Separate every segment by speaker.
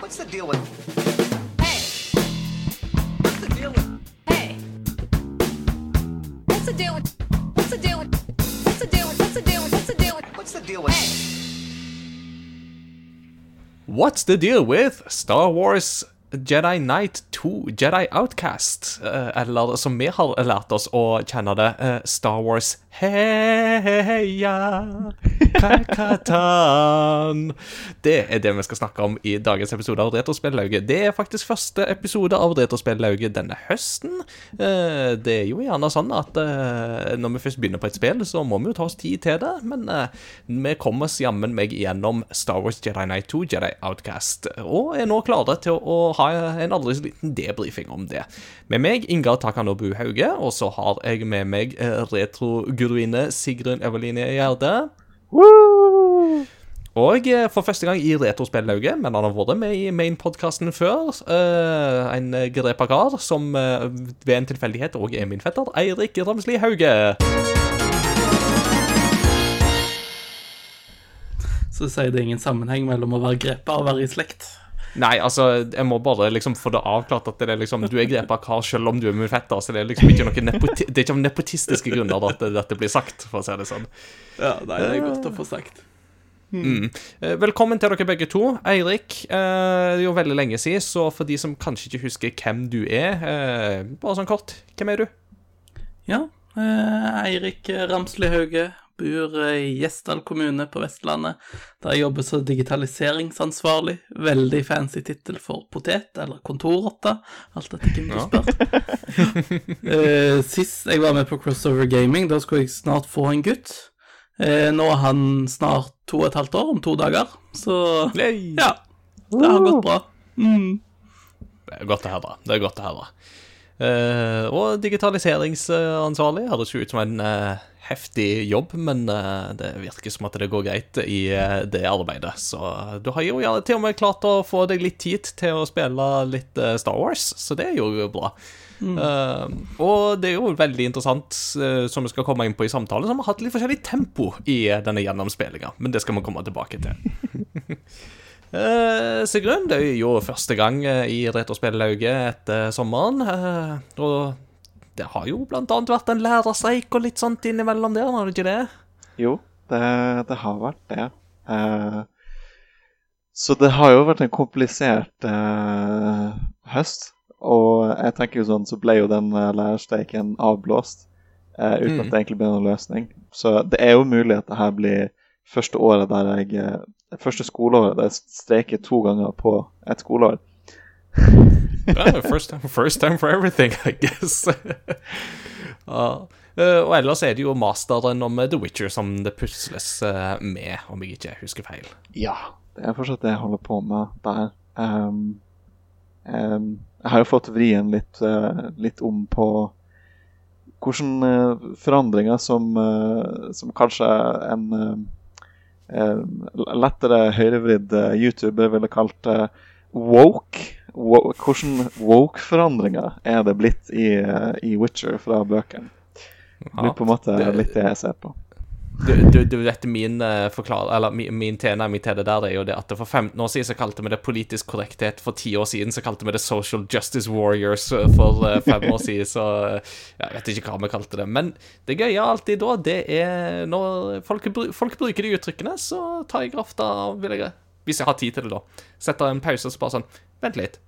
Speaker 1: What's the deal with? Hey! What's the deal with?
Speaker 2: Hey. What's the deal with? What's the deal with? What's the deal with? What's the deal with? What's the deal with?
Speaker 1: What's the deal with?
Speaker 3: What's the deal with Star Wars Jedi Knight 2 Jedi Outcast? Eh, eller som vi har lært oss å kjenne det, eh, Star Wars Heia Kakatan. Det er det vi skal snakke om i dagens episode av Retrospellauget. Det er faktisk første episode av Retrospellauget denne høsten. Eh, Det er jo gjerne sånn at når vi først begynner på et spill, så må vi jo ta oss tid til det, men vi kommer oss jammen meg gjennom Star Wars Jedi Knight 2 Jedi Outcast, og er nå klare til å ha en aldri så liten debrifing om det. Med meg, Ingar Takanobu Hauge, og så har jeg med meg eh, retroguruine Sigrun Eveline Gjerde. Og eh, for første gang i Retrospellauget, men han har vært med i main-podkasten før. eh, en grepa kar som ved en tilfeldighet òg er min fetter, Eirik Ramsli Hauge.
Speaker 4: Så sier det ingen sammenheng mellom å være grepa og være i slekt.
Speaker 3: Nei, altså, jeg må bare liksom få det avklart at det er liksom, du er grepa kar selv om du er min fetter, så det er liksom ikke noen nepoti det er ikke av nepotistiske grunner at dette blir sagt, for å si det sånn.
Speaker 4: Ja, nei, det er godt å få sagt.
Speaker 3: Mm. Velkommen til dere begge to. Eirik, eh, det er jo veldig lenge siden, så for de som kanskje ikke husker hvem du er, eh, bare sånn kort, hvem er du?
Speaker 4: Ja, eh, Eirik Ramsli Hauge bor i Gjesdal kommune på Vestlandet, der jeg jobber som digitaliseringsansvarlig. Veldig fancy tittel for potet, eller kontorrotte, alt etter hvem du spør. Eh, Sist jeg var med på Crossover Gaming, da skulle jeg snart få en gutt. Eh, Nå er han snart to og et halvt år, om to dager, så ja. Det har gått bra. Mm.
Speaker 3: Det er godt å høre. Det er godt å høre. Uh, og digitaliseringsansvarlig høres jo ut som en eh, heftig jobb, men eh, det virker som at det går greit i eh, det arbeidet. Så du har jo gjerne til og med klart å få deg litt tid til å spille litt eh, Star Wars, så det er jo bra. Eh, og det er jo veldig interessant, uh, som vi skal komme inn på i samtalen, som har hatt litt forskjellig tempo i denne gjennomspillinga, men det skal vi komme tilbake til. Uh, Sigrun, det er jo første gang i Retrospellauget etter sommeren. og det har jo blant annet vært en lærerstreik og litt sånt innimellom der, har det ikke det?
Speaker 5: Jo, det, det har vært det. Uh, så det har jo vært en komplisert uh, høst. Og jeg tenker jo sånn, så ble jo den eh, lærerstreiken avblåst uh, uten
Speaker 3: Mm.
Speaker 5: at det egentlig ble noen løsning. Så det er jo mulig at det her blir første året der jeg Første skoleåret der jeg streiker to ganger på et skoleår.
Speaker 3: Ja, first, time, first time for everything, I guess. eh, og ellers er det jo masteren om The Witcher som det pusles eh, med, om jeg ikke husker feil.
Speaker 5: Ja, det er fortsatt det jeg holder på med der. Um, um, jeg har jo fått vrien litt, uh, litt om på hvilke uh, forandringer som, uh, som kanskje en lettere høyrevridd YouTuber ville kalt woke. Hvilke woke-forandringer er det blitt i, eh, i Witcher fra bøkene? Det blir på en måte
Speaker 3: det-
Speaker 5: litt det jeg ser på.
Speaker 3: Du, du, du vet min forklare. Eller min, min tilnærming til det der er jo det at for 15 år siden så kalte vi det politisk korrekthet. For 10 år siden så kalte vi det social justice warriors. eh, For 5 år siden så eh, Jeg vet ikke hva vi kalte det. Men det gøye alltid da, det er når folk, folk bruker de uttrykkene, så tar jeg ofte vil jeg, Hvis jeg har tid til det, da. Setter en pause og så bare sånn Vent litt.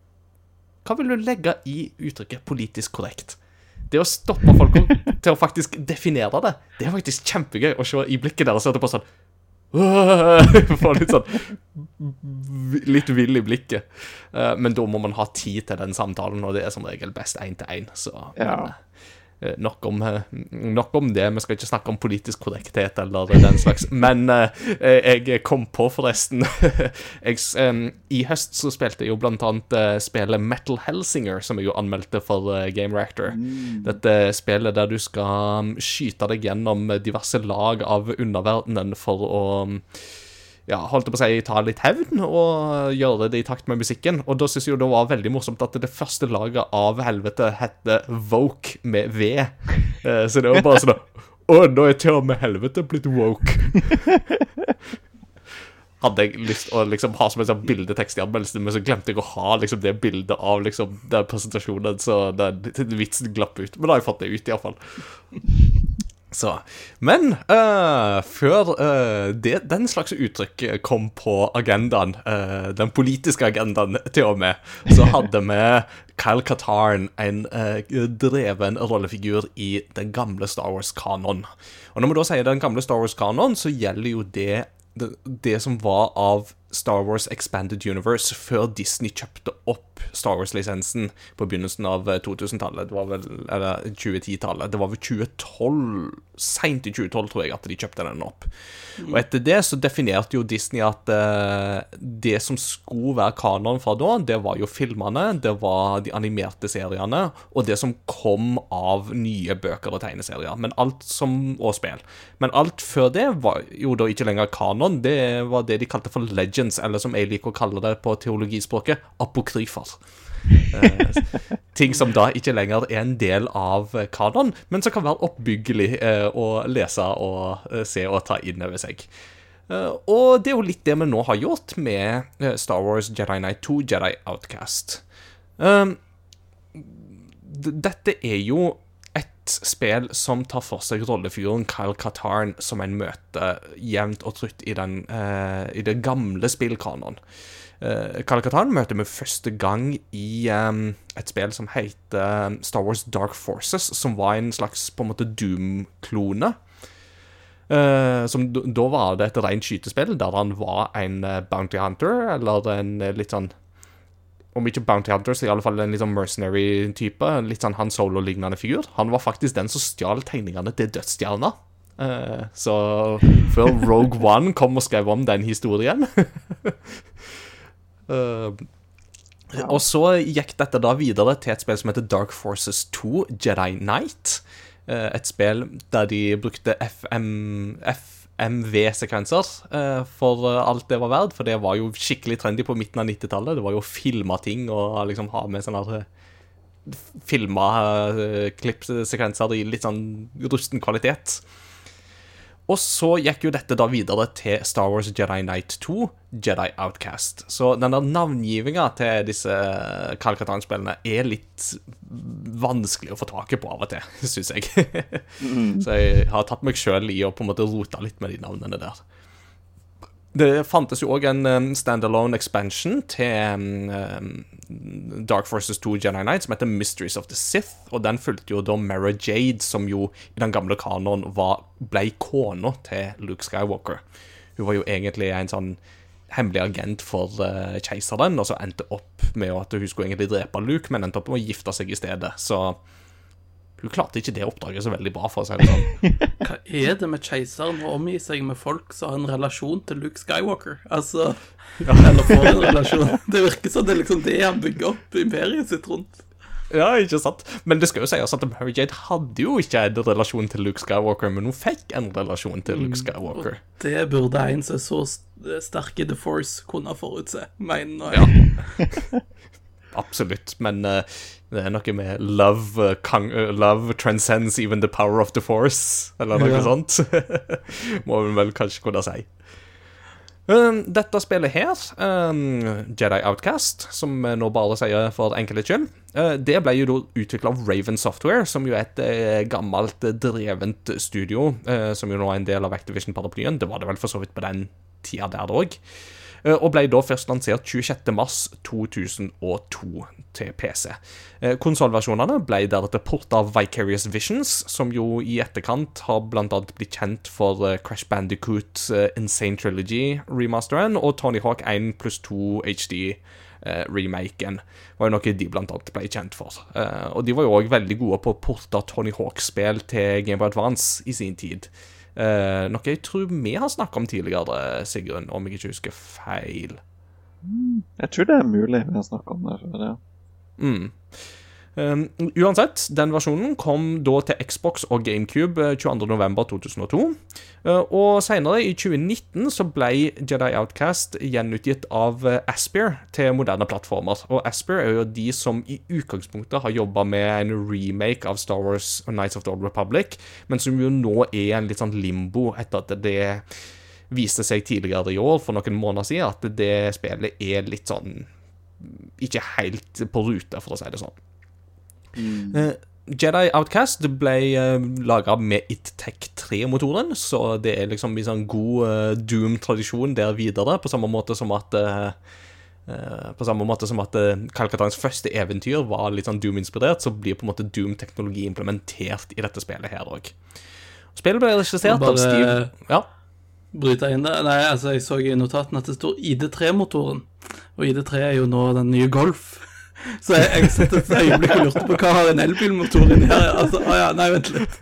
Speaker 3: Hva vil du legge i uttrykket politisk korrekt? Det å stoppe folk til å faktisk definere det, det er faktisk kjempegøy å se i blikket deres. etterpå sånn Få litt sånn Litt vill i blikket. Eh, Men da må man ha tid til den samtalen, og det er som regel best én til én. Så
Speaker 5: Ja.
Speaker 3: men, eh, nok, om, eh, nok om det. Vi skal ikke snakke om politisk korrekthet eller den slags. Men eh, jeg kom på, forresten jeg, I høst så spilte jeg jo blant annet eh, spillet Metal Helsinger, som jeg jo anmeldte for eh, Game Reactor. Dette spillet der du skal skyte deg gjennom diverse lag av underverdenen for å ja, holdt jeg på å si, ta litt hevn og gjøre det i takt med musikken. Og da syns jeg jo det var veldig morsomt at det første laget av helvete heter Voke med V. Eh, Så det var bare sånn Å, nå er til og med helvete blitt woke. hadde jeg lyst å liksom ha som en sånn bildetekst i anmeldelsen, men så glemte jeg å ha liksom det bildet av liksom den presentasjonen, så den, den vitsen glapp ut. Men da har jeg fått det ut, iallfall. Så. Men uh, før uh, det, den slags uttrykk kom på agendaen, uh, den politiske agendaen til og med, så hadde vi Kyle Katarn, en eh, dreven rollefigur i den gamle Star Wars-kanonen. Og når vi da sier den gamle Star Wars-kanonen, så gjelder jo det, det det som var av Star Wars Expanded Universe før Disney kjøpte opp Star Wars-lisensen på begynnelsen av eh, 2000-tallet. Det var Eller 2010-tallet. Det var vel 2012 Seint i 2012, tror jeg, at de kjøpte den opp. Og etter det så definerte jo Disney at uh, det som skulle være kanon fra da, det var jo filmene, det var de animerte seriene, og det som kom av nye bøker og tegneserier. Men alt som Og spill. Men alt før det var jo da ikke lenger kanon. Det var det de kalte for legends, eller som jeg liker å kalle det på teologispråket, apokryfer. Eh, ting som da ikke lenger er en del av eh, kanon, men som kan være oppbyggelig eh, å lese og eh, se og ta inn over seg. Eh, og det er jo litt det vi nå har gjort med eh, Star Wars Jedi Knight 2, Jedi Outcast. Um, dette er jo et spill som tar for seg rollefiguren Kyle Katarn som en møter jevnt og trutt i, den, uh, i det gamle spillkanonen Uh, Kyle Katarn møter vi første gang i um, et spill som heter Star Wars Dark Forces, som var en slags på en måte Doom-klone. Uh, som Da var det et rent skytespill der han var en eh, bounty hunter, eller en eh, litt sånn Om ikke bounty hunter, så i alle fall en litt sånn mercenary-type. Litt sånn Han Solo-lignende figur. Han var faktisk den som stjal tegningene til Dødsstjerna. Uh, så før Rogue One kom og skrev om den historien Eh, Og så gikk dette da videre til et spill som heter Dark Forces 2 Jedi Knight. Eh, Et spill der de brukte FM, FMV-sekvenser eh, for eh, alt det var verdt. For det var jo skikkelig trendy på midten av 90-tallet. Det var jo å filme ting og liksom ha med sånne eh, Filma klippsekvenser i litt sånn rusten kvalitet. Og så gikk jo dette da videre til Star Wars Jedi Knight 2, Jedi Outcast. Så den der navngivinga til disse Kalkatan-spillene er litt vanskelig å få taket på av og til, syns jeg. Så jeg har tatt meg sjøl i å på en måte rote litt med de navnene der. Det fantes jo òg en um, standalone expansion til um, Dark Forces 2 Jedi Knight som heter Mysteries of the Sith, og den fulgte jo da Mara Jade, som jo i den gamle kanoen ble kona til Luke Skywalker. Hun var jo egentlig en sånn hemmelig agent for uh, keiseren, og så endte opp med at hun skulle egentlig drepe Luke, men endte opp med å gifte seg i stedet. Så hun klarte ikke det oppdraget så veldig bra, for å si det sånn.
Speaker 4: Hva er det med keiseren å omgi seg med folk som har en relasjon til Luke Skywalker? Altså Eller får en relasjon. Det virker som det er liksom det han bygger opp imperiet sitt rundt.
Speaker 3: Ja, ikke sant? Men det skal jo sies at Mary Jade hadde jo ikke en relasjon til Luke Skywalker, men hun fikk en relasjon til Luke Skywalker.
Speaker 4: Og Det burde en som er så st- sterk i The Force kunne forutse, mener jeg.
Speaker 3: Absolutt. Men eh, det er noe med love, uh, kong, uh, love transcends even the power of the force, eller noe
Speaker 4: Ja.
Speaker 3: sånt. Må vi vel kanskje kunne si. Um, dette spillet her, um, Jedi Outcast, som vi nå bare sier for enkelhet skyld, uh, det ble jo utvikla av Raven Software, som jo er et uh, gammelt, uh, drevent studio, uh, som jo nå er en del av Activision-paraplyen. Det var det vel for så vidt på den tida der òg. Eh, Og ble da først lansert 26.3.2002 til PC. Eh, Konsollversjonene ble deretter porta av Vicarious Visions, som jo i etterkant har annet blitt kjent for eh, Crash Bandicoot eh, Insane Trilogy-remasteren og Tony Hawk 1 pluss 2 HD-remaken. var jo noe de blant annet ble kjent for. Eh, og de var jo òg veldig gode på å porte Tony Hawk-spill til Game Boy Advance i sin tid. Eh, noe jeg tror vi har snakket om tidligere, Sigrun, om jeg ikke husker feil.
Speaker 5: Jeg tror det er mulig vi har snakket om det før. ja.
Speaker 3: Mm. Um, uansett, den versjonen kom da til Xbox og GameCube eh, 22.11.2002. Uh, og senere, i 2019, så ble Jedi Outcast gjenutgitt av uh, Aspyr til moderne plattformer. Og Aspyr er jo de som i utgangspunktet har jobba med en remake av Star Wars og Nights of the Old Republic, men som jo nå er en litt sånn limbo etter at det viste seg tidligere i år, for noen måneder siden, at det spillet er litt sånn Ikke helt på rute, for å si det sånn. Eh, Jedi Outcast ble uh, laga med ItTech 3-motoren, så det er liksom en sånn god uh, Doom-tradisjon der videre, på samme måte som at eh, eh, på samme måte som at Calcatans Kalkatans første eventyr var litt sånn Doom-inspirert, så blir på en måte Doom-teknologi implementert i dette spillet her òg. Spillet ble regissert av Steve Ja.
Speaker 4: Bryte inn det. Nei, altså, jeg så i notatene at det står ID3-motoren. Og ID3 er jo nå den nye Golf. Så jeg, jeg satt et øyeblikk og lurte på hva har en elbilmotor inni her. Altså, ah, ja, nei, vent litt.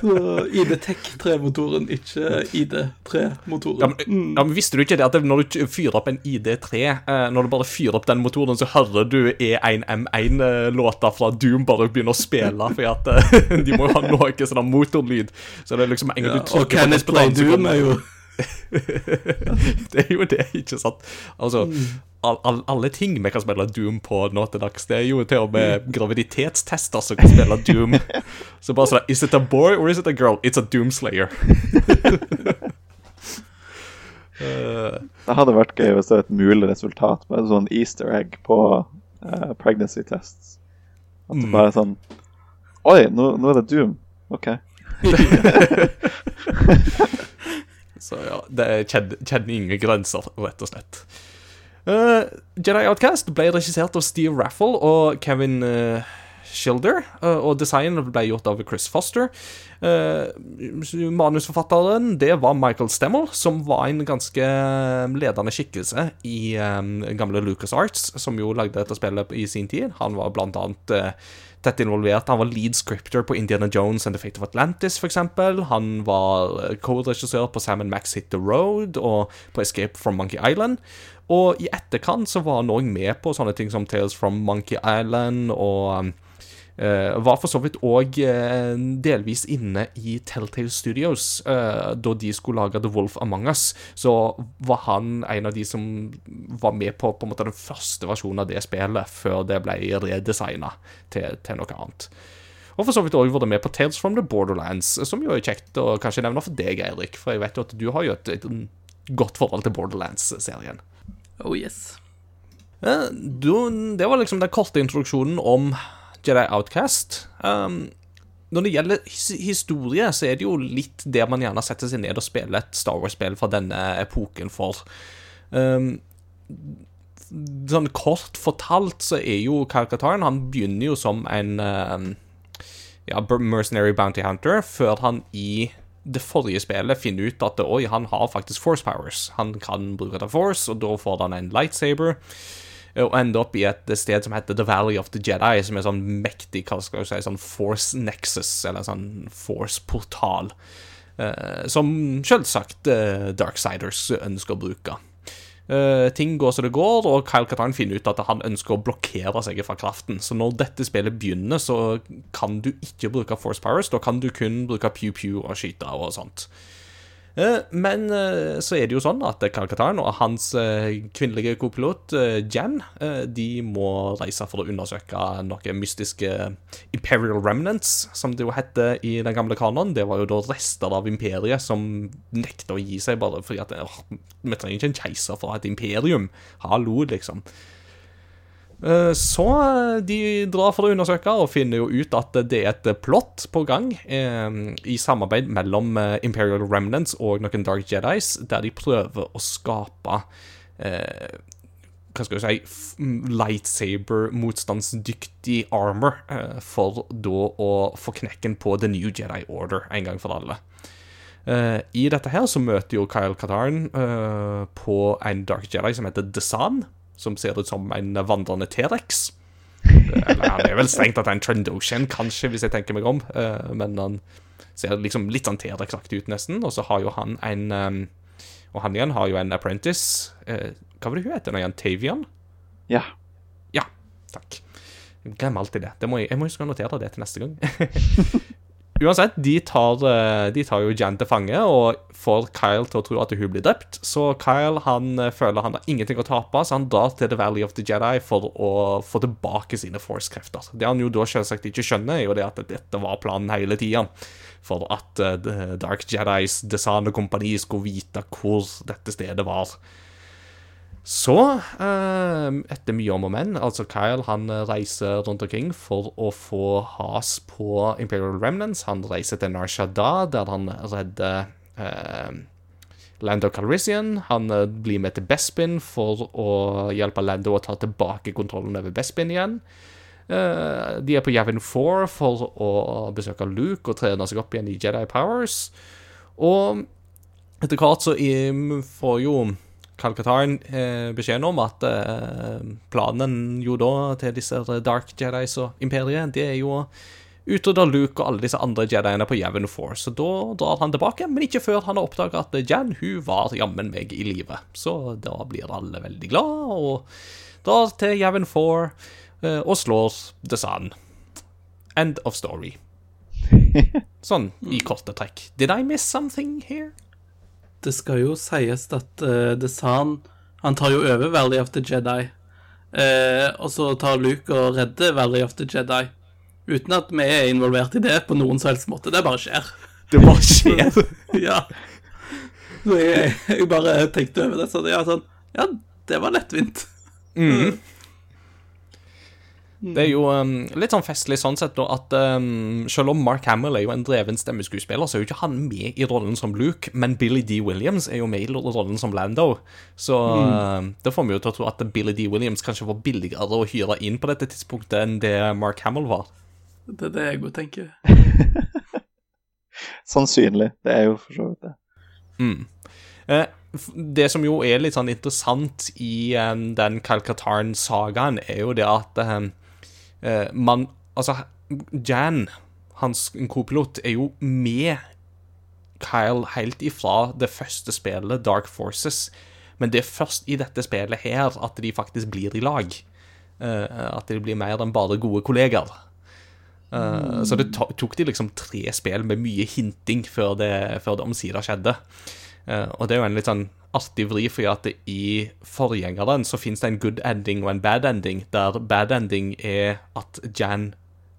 Speaker 4: Så ID-Tech 3-motoren, ikke ID3-motoren.
Speaker 3: men, ja, men Visste du ikke det at når du fyrer opp en ID3, eh, når du bare fyrer opp den motoren, så hører du E1M1-låta fra Doom bare begynne å spille, fordi at eh, de må jo ha noe sånn motorlyd. Så det er liksom en gang du
Speaker 4: og
Speaker 3: trykker på
Speaker 4: Kenneth på
Speaker 3: den, så
Speaker 4: Doom er jo
Speaker 3: Det er jo det, ikke sant? Altså, all, all, alle ting vi kan spille Doom på nå til dags, det er jo til og med graviditetstester som kan spille Doom. Så bare sånn Is it a boy or is it a girl? It's a Doomslayer. Eh,
Speaker 5: Det hadde vært gøy hvis det var et mulig resultat med en sånn easter egg på uh, pregnancy tests. At det bare er sånn Oi, nå, nå er det Doom. OK.
Speaker 3: Så ja, det kjenner ingen grenser, rett og slett. Uh, Jedi Outcast ble regissert av Steve Raffle og Kevin uh, Schilder, Uh, og designen ble gjort av Chris Foster. Eh, manusforfatteren det var Michael Stemmel, som var en ganske ledende skikkelse i um, gamle LucasArts, som jo lagde dette spillet i sin tid. Han var blant annet eh, tett involvert. Han var lead scripter på Indiana Jones and The Fate of Atlantis, f.eks. Han var eh, co-regissør på Sam Max Hit The Road og på Escape from Monkey Island. Og i etterkant så var han òg med på sånne ting som Tales from Monkey Island og eh, var for så vidt òg delvis inne i Telltale Studios eh, da de skulle lage The Wolf Among Us. Så var han en av de som var med på, på en måte den første versjonen av det spillet, før det ble redesigna til, til noe annet. Og for så vidt òg vært med på Tales from the Borderlands, som jo er kjekt å kanskje nevne for deg, Eirik. For jeg vet jo at du har jo et, et godt forhold til Borderlands-serien.
Speaker 4: Oh yes.
Speaker 3: Eh, du, det var liksom den korte introduksjonen om Jedi Outcast. Um, når det gjelder historie, så er det jo litt det man gjerne setter seg ned og spiller et Star Wars-spill fra denne epoken for. Um, sånn kort fortalt så er jo Kalkataren Han begynner jo som en um, ja, mercenary bounty hunter, før han i det forrige spillet finner ut at oi, han har faktisk force powers. Han kan bruke det force, og da får han en lightsaber. Og ender opp i et sted som heter The Valley of the Jedi, som er sånn mektig hva skal jeg si, sånn force nexus, eller sånn force-portal. eh, som selvsagt uh, Darksiders ønsker å bruke. Uh, ting går som det går, og Kyle Katarn finner ut at han ønsker å blokkere seg fra kraften. Så når dette spillet begynner, så kan du ikke bruke force powers. Da kan du kun bruke pew-pew og skyte og sånt. Eh, Men eh, så er det jo sånn at Kyle og hans eh, kvinnelige kopilot Jan de må reise for å undersøke noen mystiske Imperial Remnants, som det jo heter i den gamle kanonen. Det var jo da rester av imperiet som nekta å gi seg, bare fordi at vi trenger ikke en keiser for å ha et imperium. Hallo, liksom. Eh, Så eh, de drar for å undersøke og finner jo ut at det er et plott på gang eh, i samarbeid mellom Imperial Remnants og noen Dark Jedis, der de prøver å skape hva skal vi si lightsaber-motstandsdyktig armor for da å få knekken på The New Jedi Order en gang for alle. I dette her så møter jo Kyle Katarn eh, på en Dark Jedi som heter Desan, som ser ut som en vandrende T-rex. Eh, Eller han er vel strengt tatt en Trendoshan, kanskje, hvis jeg tenker meg om. Eh, men han ser liksom litt sånn T-rex-aktig ut, nesten. Og så har jo han en eh, Og han igjen har jo en apprentice. Hva var det hun heter nå igjen? Tavian?
Speaker 5: Ja.
Speaker 3: Ja, takk. Glem alltid det. det må jeg, jeg må huske å notere det til neste gang. uansett, de tar, eh, de tar jo Jan til fange og får Kyle til å tro at hun blir drept. Så Kyle han eh, føler han har ingenting å tape, så han drar til The Valley of the Jedi for å få tilbake sine Force-krefter. Det han jo da selvsagt ikke skjønner, er jo det at dette var planen hele tida. For at eh, Dark Jedis, Design og kompani skulle vite hvor dette stedet var. Så, eh, etter mye om og men, altså Kyle han eh, reiser rundt omkring for å få has på Imperial Remnants. Han reiser til Nar Shaddaa, der han redder eh, Lando Calrissian. Han eh, blir med til Bespin for å hjelpe Lando å ta tilbake kontrollen over Bespin igjen. Eh, de er på Javin 4 for å besøke Luke og trene seg opp igjen i Jedi Powers. Og etter hvert så får jo Kalkataren eh, beskjeden om at eh, planen jo da til disse Dark Jedis og Imperiet, det er jo å utrydde Luke og alle disse andre Jediene på Yavin 4. Så da drar han tilbake, men ikke før han har oppdaga at Jan hun var jammen meg i live. Så da blir alle veldig glad og drar til Yavin 4 eh, og slår The Sun. End of story. Sånn i korte trekk. Did I miss something here?
Speaker 4: Det skal jo sies at uh, Desan Han tar jo over Valley of the Jedi. Uh, og så tar Luke og redder Valley of the Jedi. Uten at vi er involvert i det på noen som helst måte. Det bare skjer.
Speaker 3: Det bare skjer.
Speaker 4: ja. Så jeg, jeg bare tenkte over det. Så det ja, sånn Ja, det var lettvint.
Speaker 3: Det er jo um, litt sånn festlig sånn sett da, at um, selv om Mark Hamill er jo en dreven stemmeskuespiller, så er jo ikke han med i rollen som Luke, men Billy D. Williams er jo med i rollen som Lando. Så um, da får vi jo til å tro at Billy D. Williams kanskje var billigere å hyre inn på dette tidspunktet enn det Mark Hamill var.
Speaker 4: Det er det jeg òg tenker.
Speaker 5: Sannsynlig. Det er jo for så vidt det.
Speaker 3: Eh, f- det som jo er litt sånn interessant i um, den Calcatarn-sagaen, er jo det at um, eh, man Altså, Jan, hans kopilot, er jo med Kyle helt ifra det første spillet, Dark Forces. Men det er først i dette spillet her at de faktisk blir i lag. Eh, at de blir mer enn bare gode kollegaer. Eh, Så det tok de liksom tre spill med mye hinting før det, før det omsider skjedde. Eh, og det er jo en litt sånn artig vri, fordi at i forgjengeren så finnes det en good ending og en bad ending, der bad ending er at Jan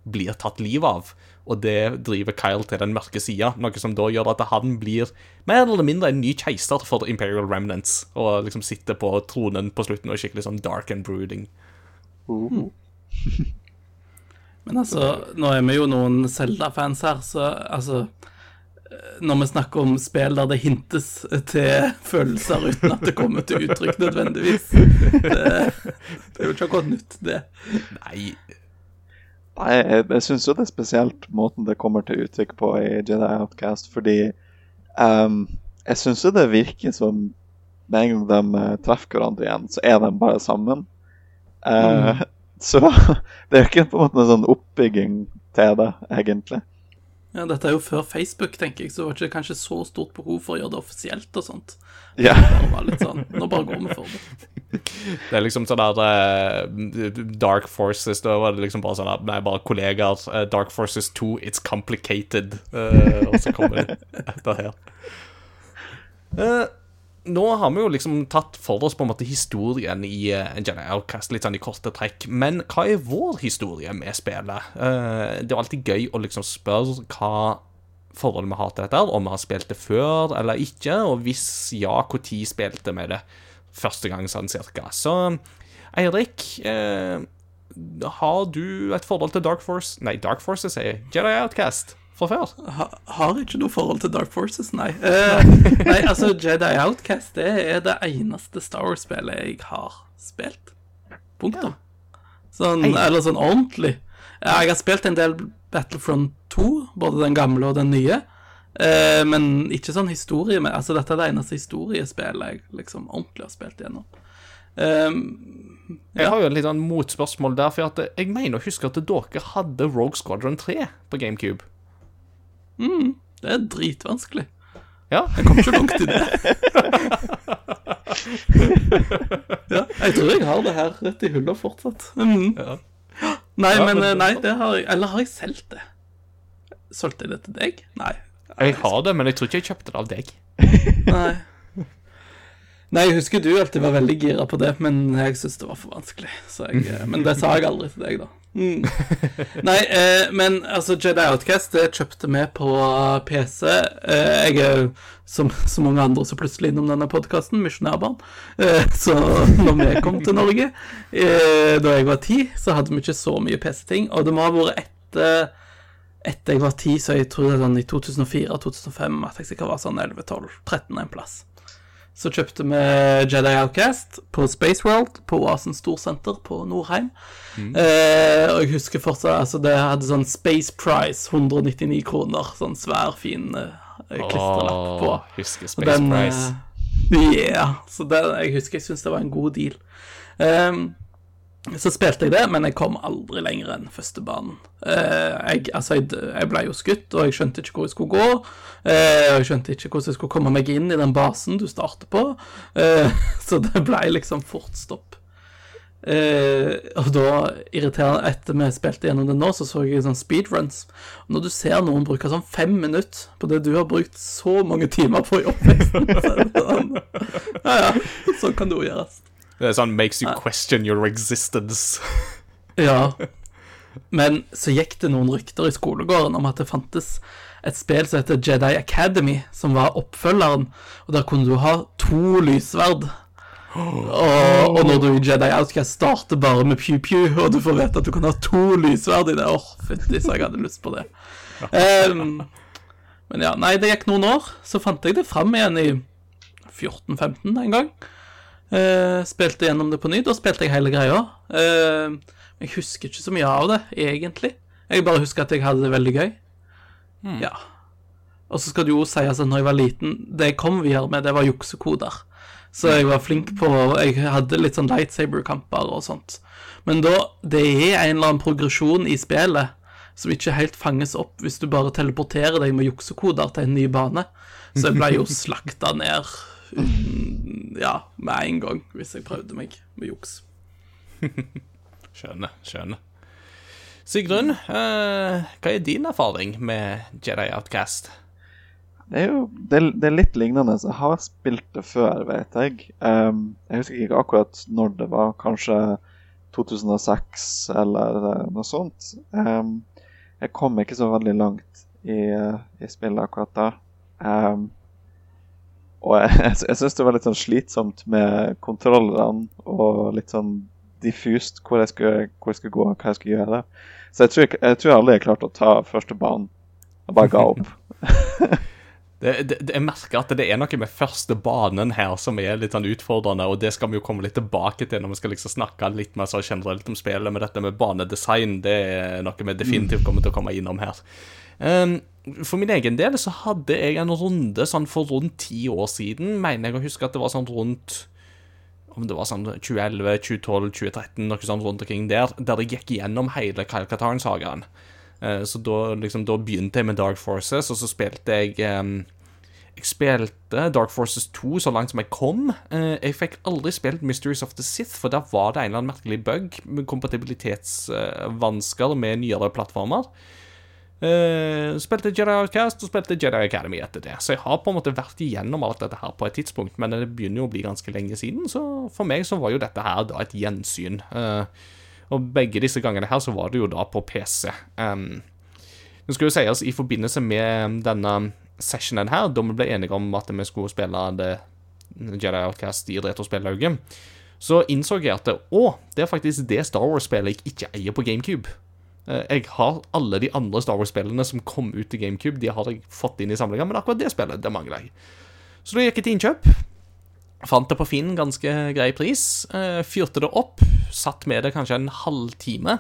Speaker 3: blir tatt livet av, og det driver Kyle til den mørke sida, noe som da gjør at han blir mer eller mindre en ny keiser for Imperial Remnants, og liksom sitter på tronen på slutten og er skikkelig sånn dark and brooding.
Speaker 5: Mm.
Speaker 4: Men altså, nå er vi jo noen Zelda-fans her, så altså Når vi snakker om spill der det hintes til følelser uten at det kommer til uttrykk nødvendigvis Det, det er jo ikke akkurat nytt, det.
Speaker 3: Nei,
Speaker 5: Nei, jeg, jeg syns jo det er spesielt måten det kommer til uttrykk på i Jedi Outcast, fordi um, jeg syns jo det virker som med en gang de eh, treffer hverandre igjen, så er de bare sammen. Eh, Så det er jo ikke på en måte noen sånn oppbygging til det, egentlig.
Speaker 4: Ja, Dette er jo før Facebook, tenker jeg, så var det ikke kanskje så stort behov for å gjøre det offisielt og sånt.
Speaker 5: Ja.
Speaker 4: Det var litt sånn, Nå bare går vi for det.
Speaker 3: Det er liksom sånn der uh, Dark Forces Da var det liksom bare sånn at, Nei, bare kollegaer. Uh, Dark Forces 2, it's complicated. Uh, og så kommer det etter her. Eh, nå har vi jo liksom tatt for oss på en måte historien i uh, Jedi Outcast, litt sånn i korte trekk. Men hva er vår historie med spillet? Eh, det er alltid gøy å liksom spørre hva forholdet vi har til dette, om vi har spilt det før eller ikke, og hvis ja, når spilte vi det første gang, sånn cirka. Så Eirik, eh, har du et forhold til Dark Force Nei, Dark Force, sier jeg. Jedi Outcast fra før.
Speaker 4: Ha, har ikke noe forhold til Dark Forces, nei. Eh, nei, altså, Jedi Outcast det er det eneste Star Wars-spillet jeg har spilt. Punktum. Sånn, eller sånn ordentlig. Ja, jeg har spilt en del Battlefront 2, både den gamle og den nye. Eh, men ikke sånn historie med Altså, dette er det eneste historiespillet jeg liksom ordentlig har spilt gjennom. Eh,
Speaker 3: Jeg har jo en litt sånn motspørsmål der, for at jeg mener å huske at dere hadde Rogue Squadron 3 på GameCube.
Speaker 4: Det er dritvanskelig.
Speaker 3: Ja,
Speaker 4: Jeg kom ikke langt i det. ja, jeg tror jeg har det her rett i hullet fortsatt. Mm.
Speaker 3: Ja.
Speaker 4: Nei,
Speaker 3: Ja,
Speaker 4: men
Speaker 3: men-
Speaker 4: eh, nei, det har jeg Eller har jeg solgt det? Solgte jeg det til deg? Nei.
Speaker 3: Jeg har det, men jeg tror ikke jeg kjøpte det av deg.
Speaker 4: Nei. Nei, jeg husker du alltid var veldig gira på det, men jeg syntes det var for vanskelig. Så jeg, eh, men det sa jeg aldri til deg, da. Mm. Nei, eh, men altså, Jedi Outcast det kjøpte vi på PC. Eh, jeg er som så mange andre så plutselig innom denne podkasten, misjonærbarn. Eh, så når vi kom til Norge, eh, da jeg var ti, så hadde vi ikke så mye PC-ting. Og det må ha vært etter etter jeg var ti, så jeg tror det er sånn i 2004-2005 at jeg sikkert var sånn 11-12-13 en plass. Så kjøpte vi Jedi Outcast på Space World, på Oasen Storsenter på Nordheim. Eh, og jeg husker fortsatt altså det hadde sånn Space Price, 199 kroner. Sånn svær, fin eh, klistrelapp på.
Speaker 3: Åh, husker Space
Speaker 4: den,
Speaker 3: Price.
Speaker 4: eh, Yeah. Så det, jeg husker jeg syntes det var en god deal. Ehm, så spilte jeg det, men jeg kom aldri lenger enn første banen. Eh, jeg, altså, jeg, ble jo skutt, og jeg skjønte ikke hvor jeg skulle gå. Eh, jeg skjønte ikke hvordan jeg skulle komme meg inn i den basen du starter på. Eh, så det ble liksom fort stopp. Og da irriterende Etter vi spilte gjennom det nå, så så jeg sånn speedruns. Og når du ser noen bruke sånn fem minutter på det du har brukt så mange timer på i oppveksten, så er det sånn Ja ja, sånn kan det jo gjøres.
Speaker 3: Det er sånn makes you question your existence.
Speaker 4: Ja. Men så gikk det noen rykter i skolegården om at det fantes et spill som heter Jedi Academy, som var oppfølgeren, og der kunne du ha to lysverd. Og, og når du i Jedi Outcast starter bare med pew-pew, og du får vite at du kan ha to lysverd i det Åh, fytti så jeg hadde lyst på det. Um, men ja, nei, det gikk noen år. Så fant jeg det fram igjen i 14-15 en gang. Eh, spilte gjennom det på ny. Da spilte jeg hele greia. Eh, jeg husker ikke så mye av det, egentlig. Jeg bare husker at jeg hadde det veldig gøy. Ja. Og så skal det jo sies at når jeg var liten Det jeg kom videre med, det var juksekoder. Så jeg var flink på Jeg hadde litt sånn lightsaber-kamper og sånt. Men da Det er en eller annen progresjon i spillet som ikke helt fanges opp hvis du bare teleporterer deg med juksekoder til en ny bane. Så jeg ble jo slakta ned uten Ja, med en gang, hvis jeg prøvde meg med juks.
Speaker 3: Skjønner, skjønner. Sigrun, eh, hva er din erfaring med Jedi Outcast?
Speaker 5: Det er jo det, det er litt lignende. Jeg har spilt det før, vet jeg. Um, jeg husker ikke akkurat når det var. Kanskje 2006 eller eh, noe sånt. Um, jeg kom ikke så veldig langt i, eh, i spillet akkurat da. Um, og jeg, jeg, jeg syns det var litt sånn slitsomt med kontrollerne og litt sånn diffust hvor jeg skulle, hvor jeg skulle gå og hva jeg skulle gjøre. Så jeg tror, jeg, jeg tror aldri jeg klarte å ta første banen. Jeg bare ga opp.
Speaker 3: Det, det, jeg merker at det er noe med første banen her som er litt sånn utfordrende, og det skal vi jo komme litt tilbake til når vi skal liksom snakke litt mer så generelt om spillet. Men dette med banedesign det er noe vi definitivt kommer til å komme innom her. Um, for min egen del så hadde jeg en runde sånn for rundt ti år siden, mener jeg å huske at det var sånn rundt om det var sånn 2011, 2012, 2013, noe sånt rundt omkring der, der jeg gikk gjennom hele Kyle Katarn-sagaen. Eh, Så da, liksom, da begynte jeg med Dark Forces, og så spilte jeg Jeg spilte Dark Forces 2 så langt som jeg kom. Eh, Jeg fikk aldri spilt Mysteries of the Sith, for der var det en eller annen merkelig bug med kompatibilitetsvansker med nyere plattformer. Uh, spilte Jedi Outcast og spilte Jedi Academy etter det. Så jeg har på en måte vært igjennom alt dette her på et tidspunkt, men det begynner jo å bli ganske lenge siden, så for meg så var jo dette her da et gjensyn. Eh, og begge disse gangene her så var det jo da på PC. Um, det skal jo sies i forbindelse med denne sessionen her, da vi ble enige om at vi skulle spille det Jedi Outcast i retrospillauget, så innså jeg at å, det er faktisk det Star Wars-spillet jeg ikke eier på GameCube. Eh, Jeg har alle de andre Star Wars-spillene som kom ut til GameCube, de har jeg fått inn i samlinga, men akkurat det spillet, det mangler jeg. Så da gikk jeg til innkjøp. Fant det på Finn, ganske grei pris. eh, Fyrte det opp, satt med det kanskje en halvtime.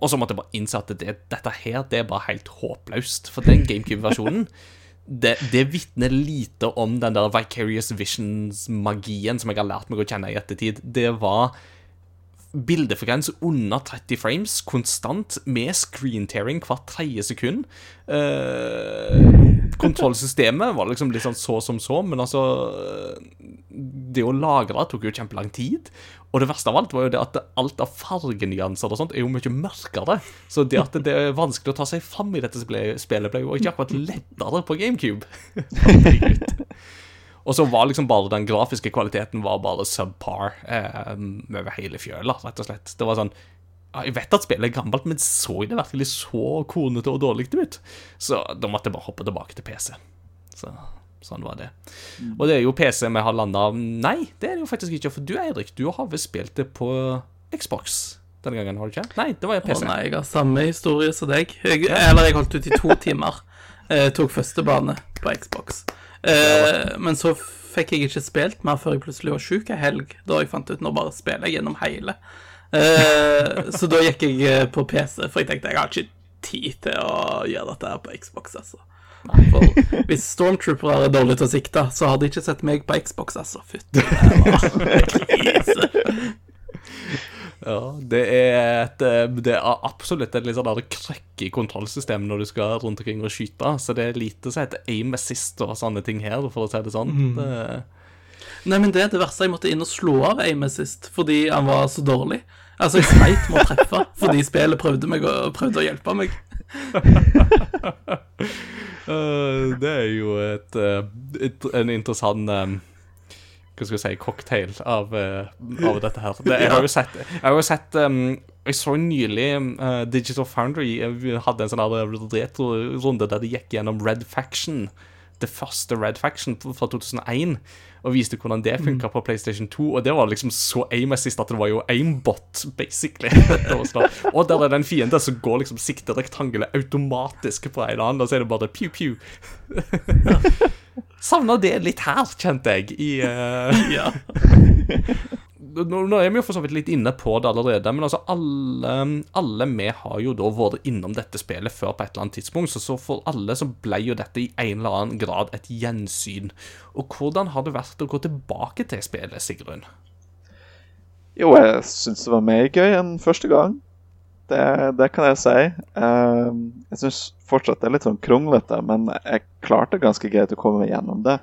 Speaker 3: Og så måtte jeg bare innse at det, dette her, det er bare helt håpløst. For den GameCube-versjonen, det, det vitner lite om den der Vicarious Visions-magien som jeg har lært meg å kjenne i ettertid. Det var bildefrekvens under 30 frames, konstant, med screen tearing hvert tredje sekund. Eh, kontrollsystemet var liksom litt sånn så som så, men altså Det å lagre tok jo kjempelang tid. Og det verste av alt var jo det at alt av fargenyanser og sånt er jo mye mørkere. Så det at det er vanskelig å ta seg fram i dette spillet, ble jo ikke akkurat lettere på GameCube. Og så var liksom bare den grafiske kvaliteten var bare subpar eh, over hele fjøla, rett og slett. Det var sånn Jeg vet at spillet er gammelt, men så det virkelig så kornete og dårlig ut? Så da måtte jeg bare hoppe tilbake til PC. Så sånn var det. Og det er jo PC vi har landa Nei, det er det jo faktisk ikke. For du, Eirik, du har vel spilt det på Xbox denne gangen, har du ikke? Nei, det var jo
Speaker 4: Å nei, jeg har samme historie som deg. Jeg, eller jeg holdt ut i to timer. Jeg tok første bane på Xbox. Eh, men så fikk jeg ikke spilt mer før jeg plutselig var sjuk ei helg. Da jeg fant ut nå bare spiller jeg gjennom hele. Eh, så da gikk jeg eh, på PC, for jeg tenkte jeg har ikke tid til å gjøre dette her på Xbox, altså. For hvis Stormtroopere er dårlige til å sikte, så har de ikke sett meg på Xbox, altså. Fytti.
Speaker 3: Ja, det er, et, eh, det er absolutt et litt sånn krekk i kontrollsystemet når du skal rundt omkring og skyte. Så det er lite som heter aim assist og sånne ting her, for å si det sånn. Det,
Speaker 4: Nei, men det er det verste. Jeg måtte inn og slå av aimet sist fordi han var så dårlig. Altså, jeg sleit med å treffe fordi spillet prøvde, meg å, prøvde å hjelpe meg.
Speaker 3: uh, det er jo et, øh, et, en interessant um, Hva skal jeg si cocktail av, av dette her. Det, jeg har jo sett, jeg har jo sett um, Jeg så nylig uh, Digital Foundry hadde en sånn retro-runde der de gikk gjennom Red Faction. Det første Red Faction fra 2001, og viste hvordan det funka på PlayStation 2. Og det var liksom så aim-assist at det var jo aimbot, basically. Og der er det en fiende som går liksom sikterektangelet automatisk på en eller annen, og så er det bare pew-pew. Savna det litt her, kjente jeg, i uh...
Speaker 4: Ja.
Speaker 3: nå, nå er vi jo for så vidt litt inne på det allerede, men altså alle, alle vi har jo da vært innom dette spillet før på et eller annet tidspunkt, så, så for alle så ble jo dette i en eller annen grad et gjensyn. Og hvordan har det vært å gå tilbake til spillet, Sigrun?
Speaker 5: Jo, jeg syns det var mer gøy enn første gang. Det, det kan jeg si. Ehm, jeg syns fortsatt det er litt sånn kronglete, men jeg klarte ganske greit å komme gjennom det.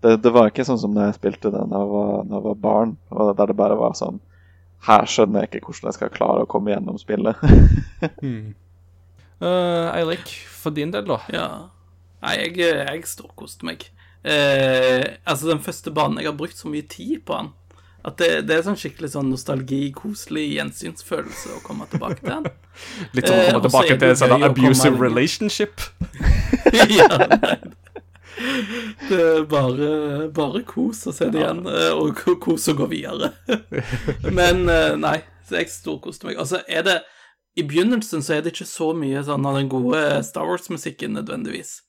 Speaker 5: det. Det var ikke sånn som da jeg spilte det da jeg var, da jeg var barn, og der det bare var sånn Her skjønner jeg ikke hvordan jeg skal klare å komme gjennom spillet.
Speaker 3: Eh, Eirik, for din del, da?
Speaker 4: ja. Nei, jeg, jeg storkoste meg. Uh, altså, den første banen Jeg har brukt så mye tid på den. At det, det er sånn skikkelig sånn nostalgi, koselig gjensynsfølelse å komme tilbake til den.
Speaker 3: Litt sånn å
Speaker 4: Eh,
Speaker 3: komme tilbake til sånn
Speaker 4: komme
Speaker 3: abusive relationship.
Speaker 4: ja, nei. Det er bare, bare kos å se det igjen, eh, og kos å gå videre. Men eh, nei, så jeg storkoste meg. Altså, er det I begynnelsen så er det ikke så mye sånn av den gode Star Wars-musikken nødvendigvis.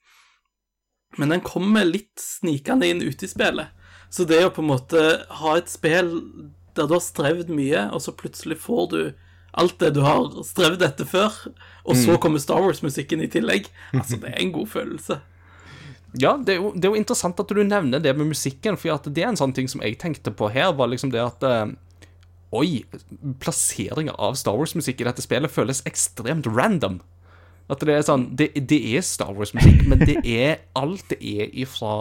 Speaker 4: Men den kommer litt snikende inn ute i spillet. Så det å på en måte ha et spill der du har strevd mye, og så plutselig får du alt det du har strevd etter før, og så kommer Star Wars-musikken i tillegg, altså, det er en god følelse.
Speaker 3: Ja, det er, jo, det er jo interessant at du nevner det med musikken, for at det er en sånn ting som jeg tenkte på her, var liksom det at eh, Oi, plasseringa av Star Wars-musikk i dette spillet føles ekstremt random. At det er sånn Det, det er Star Wars-musikk, men det er alt det er ifra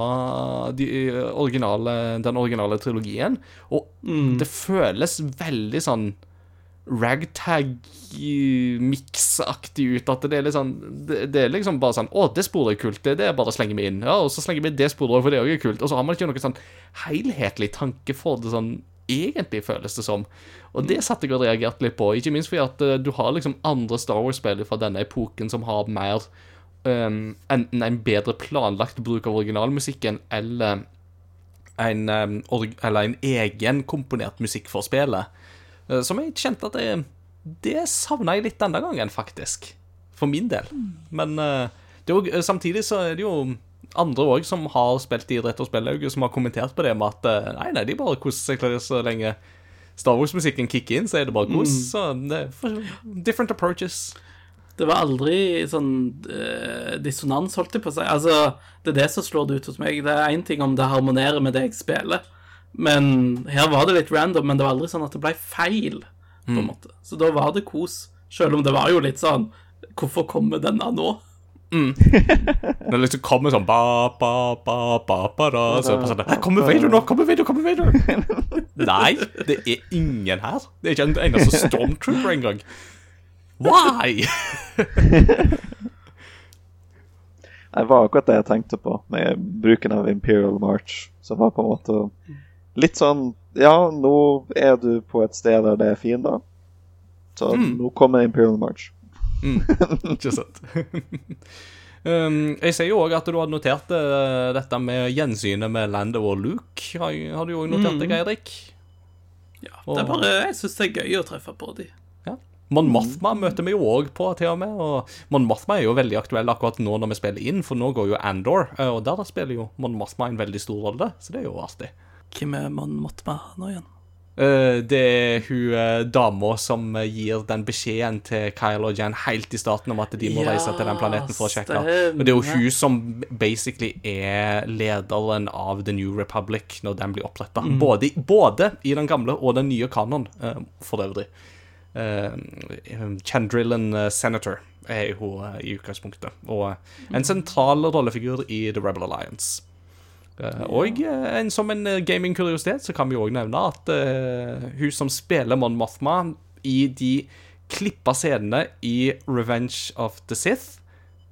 Speaker 3: de originale, den originale trilogien. Og det føles veldig sånn ragtag-miksaktig ut. At det er sånn det, det er liksom bare sånn Å, det sporet er kult. Det, det er bare å slenge meg inn. Ja, og så slenger vi det sporet, for det òg er kult. Og så har man ikke noe sånn helhetlig tanke for det sånn egentlig, føles det som. Og det satte jeg og reagerte litt på. Ikke minst fordi at uh, du har liksom andre Star Wars-spill fra denne epoken som har mer um, enten en bedre planlagt bruk av originalmusikken eller en, um, org eller en egen komponert musikk for spillet. Uh, som jeg kjente at det, det savna jeg litt denne gangen, faktisk. For min del. Men uh, det er jo, samtidig så er det jo andre òg som har spilt idrett og retrospillauget, som har kommentert på det med at eh, nei, nei, de bare koser seg så lenge Star Wars-musikken kicker inn, så er det bare kos. Så det er different approaches.
Speaker 4: Det var aldri sånn uh, dissonans, holdt jeg på å si. Altså, det er det som slår det ut hos meg. Det er én ting om det harmonerer med det jeg spiller, men her var det litt random, men det var aldri sånn at det ble feil, på en måte. Så da var det kos, selv om det var jo litt sånn Hvorfor kommer denne nå?
Speaker 3: Når det liksom kommer sånn ba, ba, ba, ba, ba, da, så er det sånn Kommer Vader nå? Kommer Vader? Kommer Vader? Nei, det er ingen her. Det er ikke en eneste stormtrooper engang. Why?
Speaker 5: Det var akkurat det jeg tenkte på med bruken av Imperial March. Som var på en måte litt sånn Ja, nå er du på et sted der det er fiender. Så nå kommer Imperial March.
Speaker 3: Ikke sant. um, jeg ser jo òg at du hadde notert uh, dette med gjensynet med Lando og Luke. Har, har du òg notert deg, Eirik?
Speaker 4: Ja, det er bare, Jeg syns det er gøy å treffe på de.
Speaker 3: Ja. Mon Mothma møter vi jo òg på, til og med. Og Mon Mothma er jo veldig aktuell akkurat nå når vi spiller inn, for nå går jo Andor, eh, og der spiller jo Mon Mothma en veldig stor rolle, så det er jo artig.
Speaker 4: Hvem er Mon Mothma nå igjen?
Speaker 3: Eh, det er hun uh, dama som eh, gir den beskjeden til Kyle og Jan helt i starten om at de må
Speaker 4: Ja,
Speaker 3: reise til den planeten for å sjekke. Og det er jo hun som basically er lederen av The New Republic når den blir oppretta. Både, både i den gamle og den nye kanon, for øvrig. Chandrillan Senator er hun i utgangspunktet. Og en sentral rollefigur i The Rebel Alliance. Eh, Og eh, en, som en eh, gamingkuriositet så kan vi òg nevne at uh, hun som spiller Mon Mothma i de klippa scenene i Revenge of the Sith,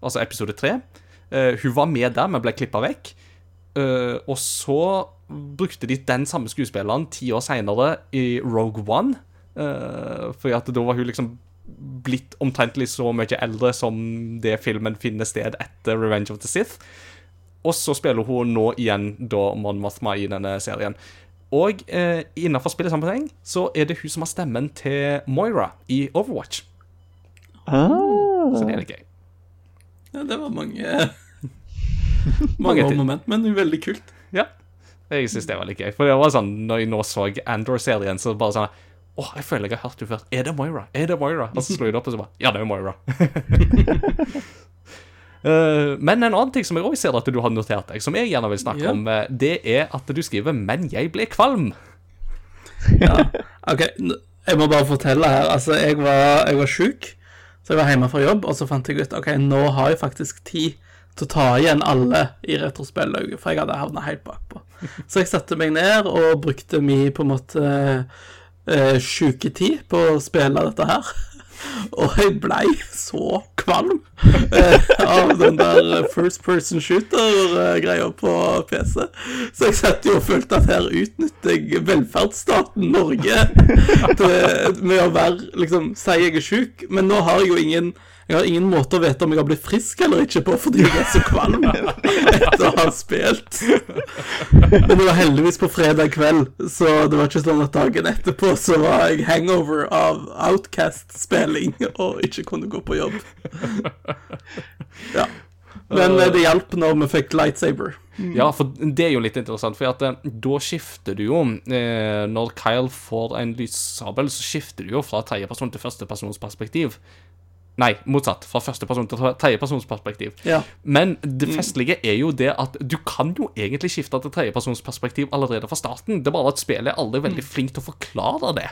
Speaker 3: altså episode 3 uh, Hun var med der, men ble klippa vekk. Uh, og så brukte de den samme skuespilleren ti år seinere i Rogue One. Uh, fordi at da var hun liksom blitt omtrentlig så mye eldre som det filmen finner sted etter Revenge of the Sith. Og så spiller hun nå igjen da Mon Mothma i denne serien. Og eh, innenfor spillesammenheng så er det hun som har stemmen til Moira i Overwatch.
Speaker 5: Ah,
Speaker 3: Så det er litt gøy.
Speaker 4: Ja, det var mange
Speaker 3: Mange
Speaker 4: Mange moment, men veldig kult.
Speaker 3: Ja. Jeg syns det var litt gøy. For det var sånn, når jeg nå så Andor-serien, så bare sånn Åh, jeg føler jeg har hørt henne før. Er det Moira? Er det Moira? Og så slo jeg det opp, og så bare Ja, det er Moira. Eh, men en annen ting som jeg også ser at du har notert deg, som jeg gjerne vil snakke
Speaker 4: Ja.
Speaker 3: om, eh, det er at du skriver 'Men jeg ble kvalm'.
Speaker 4: Ja. OK, jeg må bare fortelle her. Altså, jeg var, jeg var sjuk, så jeg var hjemme fra jobb, og så fant jeg ut OK, nå har jeg faktisk tid til å ta igjen alle i retrospillauget, for jeg hadde havna helt bakpå. Så jeg satte meg ned og brukte min på en måte sjuke sjuketid på å spille dette her. Og jeg blei så kvalm eh, av den der first person shooter-greia på PC. Så jeg satt jo og følte at her utnytter jeg velferdsstaten Norge til, med å være liksom Si jeg er sjuk, men nå har jeg jo ingen jeg har ingen måte å vite om jeg har blitt frisk eller ikke på fordi jeg er så kvalm etter å ha spilt. Men det var heldigvis på fredag kveld, så det var ikke sånn at dagen etterpå så var jeg hangover av Outcast-spilling og ikke kunne gå på jobb. Ja. Men eh, det hjalp når vi fikk lightsaber.
Speaker 3: Ja, for det er jo litt interessant, for at eh, da skifter du jo eh, Når Kyle får en lyssabel, så skifter du jo fra tredjeperson til førstepersons perspektiv. Nei, motsatt. Fra førsteperson til tredjepersons perspektiv.
Speaker 4: Ja.
Speaker 3: Men det festlige er jo det at du kan jo egentlig skifte til perspektiv allerede fra starten. Det er bare at spillet er aldri veldig flink til å forklare det.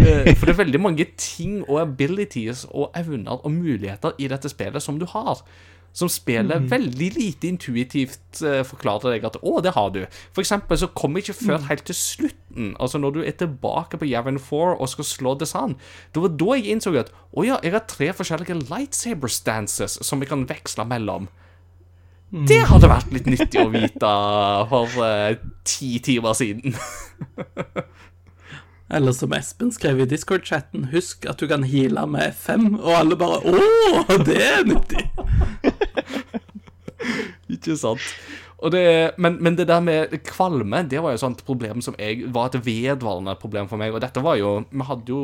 Speaker 3: Eh, For det er veldig mange ting og abilities og evner og muligheter i dette spillet som du har. Som spillet veldig lite intuitivt uh, forklarer deg at 'å, det har du'. For eksempel så kommer ikke før helt til slutten, altså når du er tilbake på Javin 4 og skal slå Desan. Det var da jeg innså at 'å ja, jeg har tre forskjellige lightsaber stances som jeg kan veksle mellom'. Det hadde vært litt nyttig å vite for uh, ti timer siden.
Speaker 4: Eller som Espen skrev i Discord-chatten, husk at du kan heale med F5, og alle bare Å, det er nyttig!
Speaker 3: Ikke sant? Det, men, men det der med kvalme, det var jo et sånt problem som jeg, var et vedvarende problem for meg. Og dette var jo Vi hadde jo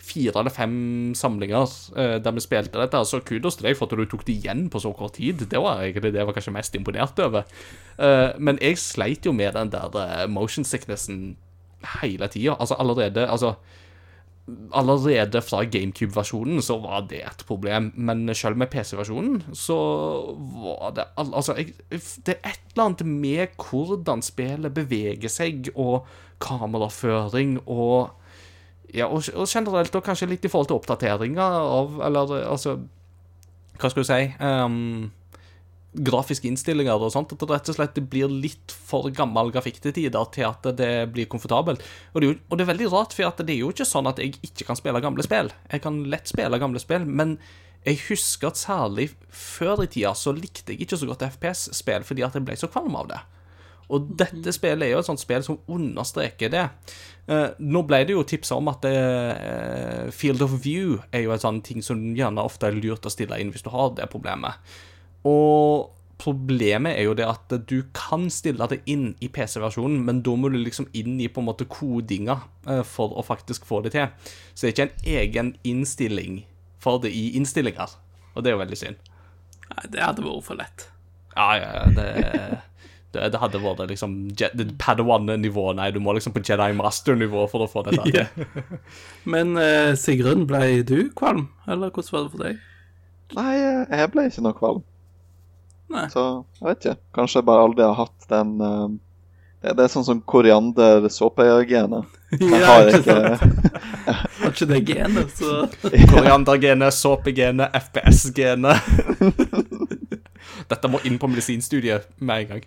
Speaker 3: fire eller fem samlinger eh, der vi spilte dette. Så kudos til deg for at du tok det igjen på så kort tid. Det var egentlig det jeg var kanskje mest imponert over. Eh, men jeg sleit jo med den der eh, motion sicknessen hele tida. Altså allerede Altså Allerede fra GameCube-versjonen så var det et problem, men selv med PC-versjonen så var det al- Altså, jeg, det er et eller annet med hvordan spillet beveger seg, og kameraføring og Ja, og, og generelt, og kanskje litt i forhold til oppdateringer av Eller altså Hva skal du si ehm, Grafiske innstillinger og sånt. At det rett og slett blir litt for gammel grafikk til tider til at det blir komfortabelt. Og det, er jo, og det er veldig rart, for det er jo ikke sånn at jeg ikke kan spille gamle spill. Jeg kan lett spille gamle spill, men jeg husker at særlig før i tida så likte jeg ikke så godt FPS-spill fordi at jeg ble så kvalm av det. Og dette spillet er jo et sånt spill som understreker det. Eh, nå ble det jo tipsa om at eh, Field of View er jo en sånn ting som gjerne ofte er lurt å stille inn hvis du har det problemet. Og problemet er jo det at du kan stille det inn i PC-versjonen, men da må du liksom inn i på en måte kodinga eh, for å faktisk få det til. Så det er ikke en egen innstilling for det i innstillinger, og det er jo veldig synd.
Speaker 4: Nei, det hadde vært for lett.
Speaker 3: Ja, ja, ja, det, det, det hadde vært liksom Padawan-nivå. Nei, du må liksom på Jedi Master-nivå for å få det til.
Speaker 4: Yeah. Men uh, Sigrun, ble du kvalm, eller hvordan var det for deg?
Speaker 5: Nei, jeg ble ikke noe kvalm.
Speaker 4: Nei.
Speaker 5: Så jeg vet ikke. Kanskje jeg bare aldri har hatt den uh, det, det er sånn som koriander-såpegenet. Jeg har
Speaker 4: ikke? Har ikke det genet, så
Speaker 3: Koriandergenet, såpegenet, FPS-genet. Dette må inn på medisinstudiet med en gang.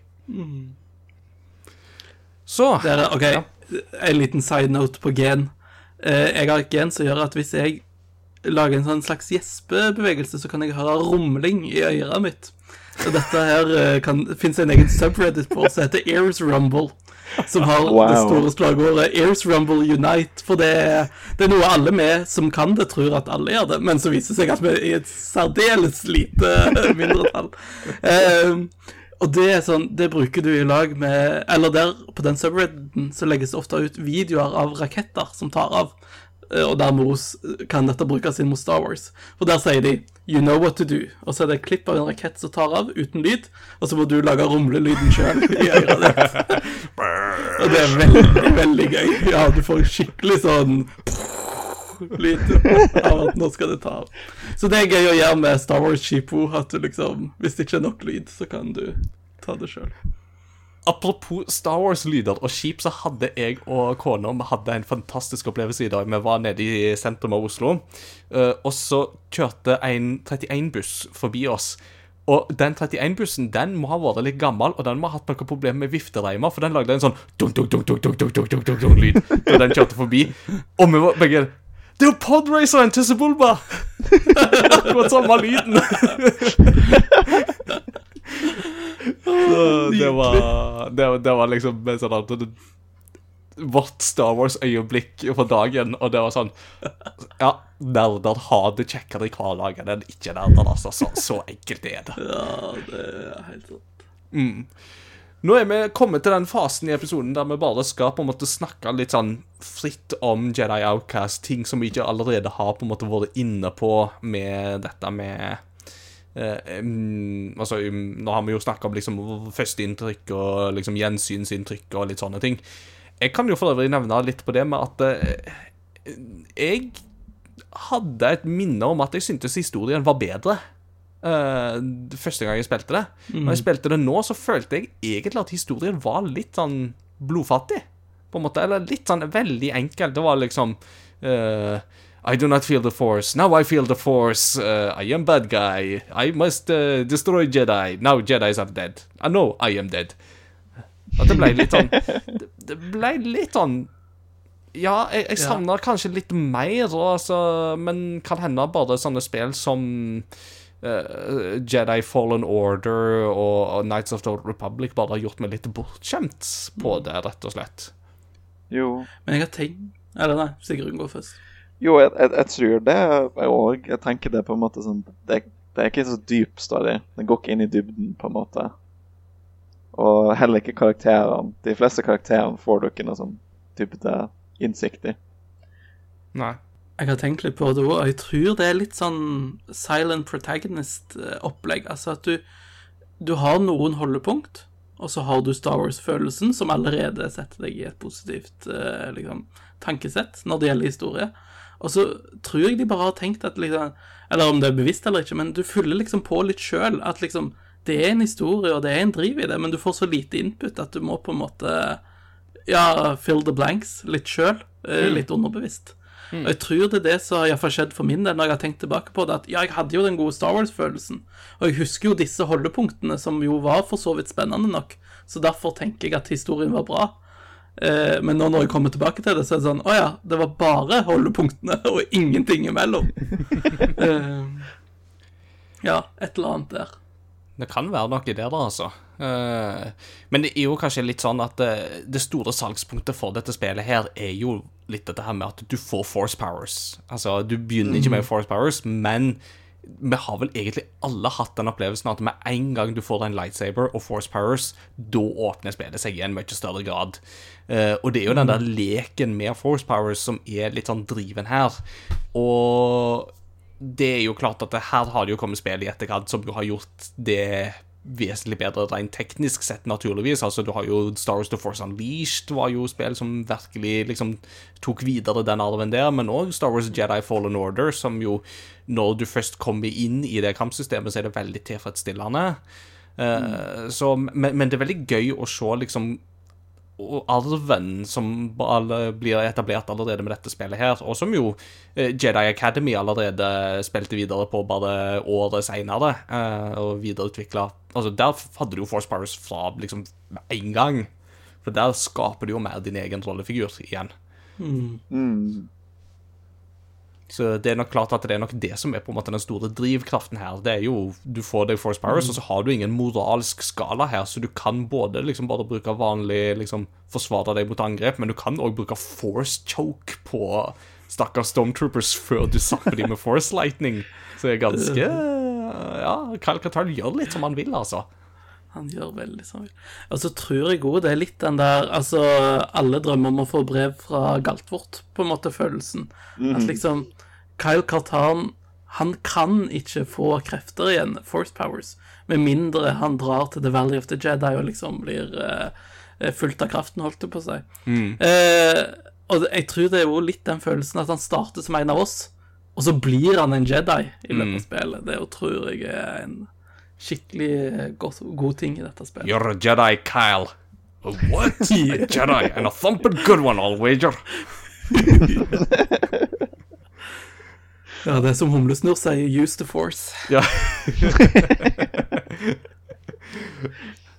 Speaker 3: Så
Speaker 4: Det er, OK, en liten side note på gen. Eh, jeg har et gen som gjør at hvis jeg lager en sånn slags gjespebevegelse, så kan jeg høre rumling i øret mitt. Og dette her uh, kan, finnes en egen subreddit på som heter Ears Rumble. Som har det store slagordet 'Ears Rumble Unite'. For det, det er noe alle vi som kan det, tror at alle gjør det. Men så viser det seg at vi er i et særdeles lite mindretall. Um, og det er sånn, det bruker du i lag med Eller der, på den subredditen, så legges det ofte ut videoer av raketter som tar av. Eh, Og dermed kan dette brukes inn mot Star Wars. For der sier de 'You know what to do'. Og så er det et klipp av en rakett som tar av, uten lyd. Og så må du lage rumlelyden sjøl i øret ditt. Og det er veldig, veldig gøy. Ja, du får skikkelig sånn lyd av at nå skal det ta av. Så det er gøy å gjøre med Star Wars Sheepo, at du liksom Hvis det ikke er nok lyd, så kan du ta det sjøl.
Speaker 3: Apropos Star Wars-lyder og skip, så hadde jeg og kona vi hadde en fantastisk opplevelse i dag. Vi var nede i sentrum av Oslo, eh, og så kjørte en 31-buss forbi oss. Og den 31-bussen den må ha vært litt gammel, og den må ha hatt noen problemer med viftereimer, for den lagde en sånn dunk-dunk-dunk-dunk-dunk-dunk-dunk-dunk-dunk-dunk-lyd da den kjørte forbi. Og vi var begge Det er jo podraceren til Subulba! Akkurat samme lyden. Så det var det, det var liksom en sånn at Vårt Star Wars-øyeblikk for dagen, og det var sånn Ja, nerder har det kjekkere i hverdagen enn ikke-nerder, altså. Så, så enkelt er det.
Speaker 4: Ja, det er helt sant.
Speaker 3: Nå er vi kommet til den fasen i episoden der vi bare skal på en måte snakke litt sånn fritt om Jedi Outcast, ting som vi ikke allerede har på en måte vært inne på med dette med mm, altså, um, Nå har vi jo snakka om liksom førsteinntrykk og liksom gjensynsinntrykk og litt sånne ting. Jeg kan jo for øvrig nevne litt på det med at uh, jeg hadde et minne om at jeg syntes historien var bedre Uh, første gang jeg spilte det. Når jeg spilte det nå, så følte jeg egentlig at historien var litt sånn blodfattig. På en måte, Eller litt sånn veldig enkel. Det var liksom eh, I do not feel the force. Now I feel the force. Uh, I am bad guy. I must uh, destroy Jedi. Now Jedis are dead. I know I am dead. At det ble litt sånn Det, ble litt sånn Ja, jeg, jeg
Speaker 4: Ja.
Speaker 3: savner kanskje litt mer, altså, men kan hende bare sånne spill som uh, Jedi Fallen Order og, og Nights of the Old Republic bare har gjort meg litt bortskjemt på det, rett og slett.
Speaker 5: Jo,
Speaker 4: Men jeg har tenkt Eller nei, Sigrun går først.
Speaker 5: Jo jeg, jeg, jeg tror det òg. Jeg tenker det på en måte sånn Det, det er ikke så dyp story. Den går ikke inn i dybden, på en måte. Og heller ikke karakterene. De fleste karakterene får du ikke noe sånn type innsikt i.
Speaker 3: Nei.
Speaker 4: Jeg har tenkt litt på det òg, og jeg tror det er litt sånn silent protagonist-opplegg. Altså at du, du har noen holdepunkt, og så har du Star Wars-følelsen, som allerede setter deg i et positivt eh, liksom, tankesett når det gjelder historie. Og så tror jeg de bare har tenkt at liksom Eller om det er bevisst eller ikke, men du fyller liksom på litt sjøl. At liksom Det er en historie, og det er en driv i det, men du får så lite input at du må på en måte Ja, fill the blanks litt sjøl. Litt underbevisst. Og jeg tror det er det som har skjedd for min del når jeg har tenkt tilbake på det, at ja, jeg hadde jo den gode Star Wars-følelsen, og jeg husker jo disse holdepunktene som jo var for så vidt spennende nok, så derfor tenker jeg at historien var bra. Eh, men nå når jeg kommer tilbake til det, så er det sånn Å ja, det var bare holdepunktene og ingenting imellom. eh, ja, et eller annet der.
Speaker 3: Det kan være noe der, da, altså. Eh, men det er jo kanskje litt sånn at det, det store salgspunktet for dette spillet her er jo litt dette her med at du får force powers. Altså, du begynner ikke med force powers, men vi har vel egentlig alle hatt den opplevelsen at med en gang du får en lightsaber og force powers, da åpner spillet seg i en mye større grad. Eh, og det er jo den der leken med force powers som er litt sånn driven her. Og det er jo klart at her har det jo kommet spill i etterkant som jo har gjort det vesentlig bedre rent teknisk sett, naturligvis. Altså, du har jo Star Wars The Force Unleashed var jo spill som virkelig liksom tok videre den arven der, men òg Star Wars Jedi Fallen Order, som jo, når du først kommer inn i det kampsystemet, så er det veldig tilfredsstillende. Eh, så, men, men det er veldig gøy å se liksom og arven som blir etablert allerede med dette spillet her, og som jo eh, Jedi Academy allerede spilte videre på bare året seinere, eh, og videreutvikla Altså, der hadde du jo Force Powers fra liksom en gang. For der skaper du jo mer din egen rollefigur igjen.
Speaker 5: Mm.
Speaker 3: Så det er nok klart at det er nok det som er på en måte den store drivkraften her. Det er jo, Du får deg Force Powers, og så har du ingen moralsk skala her, så du kan både liksom bare bruke vanlig liksom forsvare deg mot angrep, men du kan òg bruke Force Choke på stakkars Stormtroopers før du zapper dem med Force Lightning. Så det er ganske Ja, Kyle Katarn gjør litt som han vil, altså.
Speaker 4: Han gjør veldig som han vil. Og så tror jeg òg det er litt den der Altså, alle drømmer om å få brev fra Galtvort, på en måte, følelsen. At liksom Kyle Kartan Han kan ikke få krefter igjen, force powers, med mindre han drar til The Valley of the Jedi og liksom blir uh, fullt av kraften, holdt det på å si. Uh, og jeg tror det er jo litt den følelsen at han starter som en av oss, og så blir han en Jedi i løpet av spillet. Det tror jeg er en skikkelig god, god ting i dette spillet.
Speaker 3: You're a Jedi, Kyle. A what? A Jedi, and a thumping good one, I'll wager.
Speaker 4: Ja, det er som Humlesnurr sier, use the force.
Speaker 3: Ja.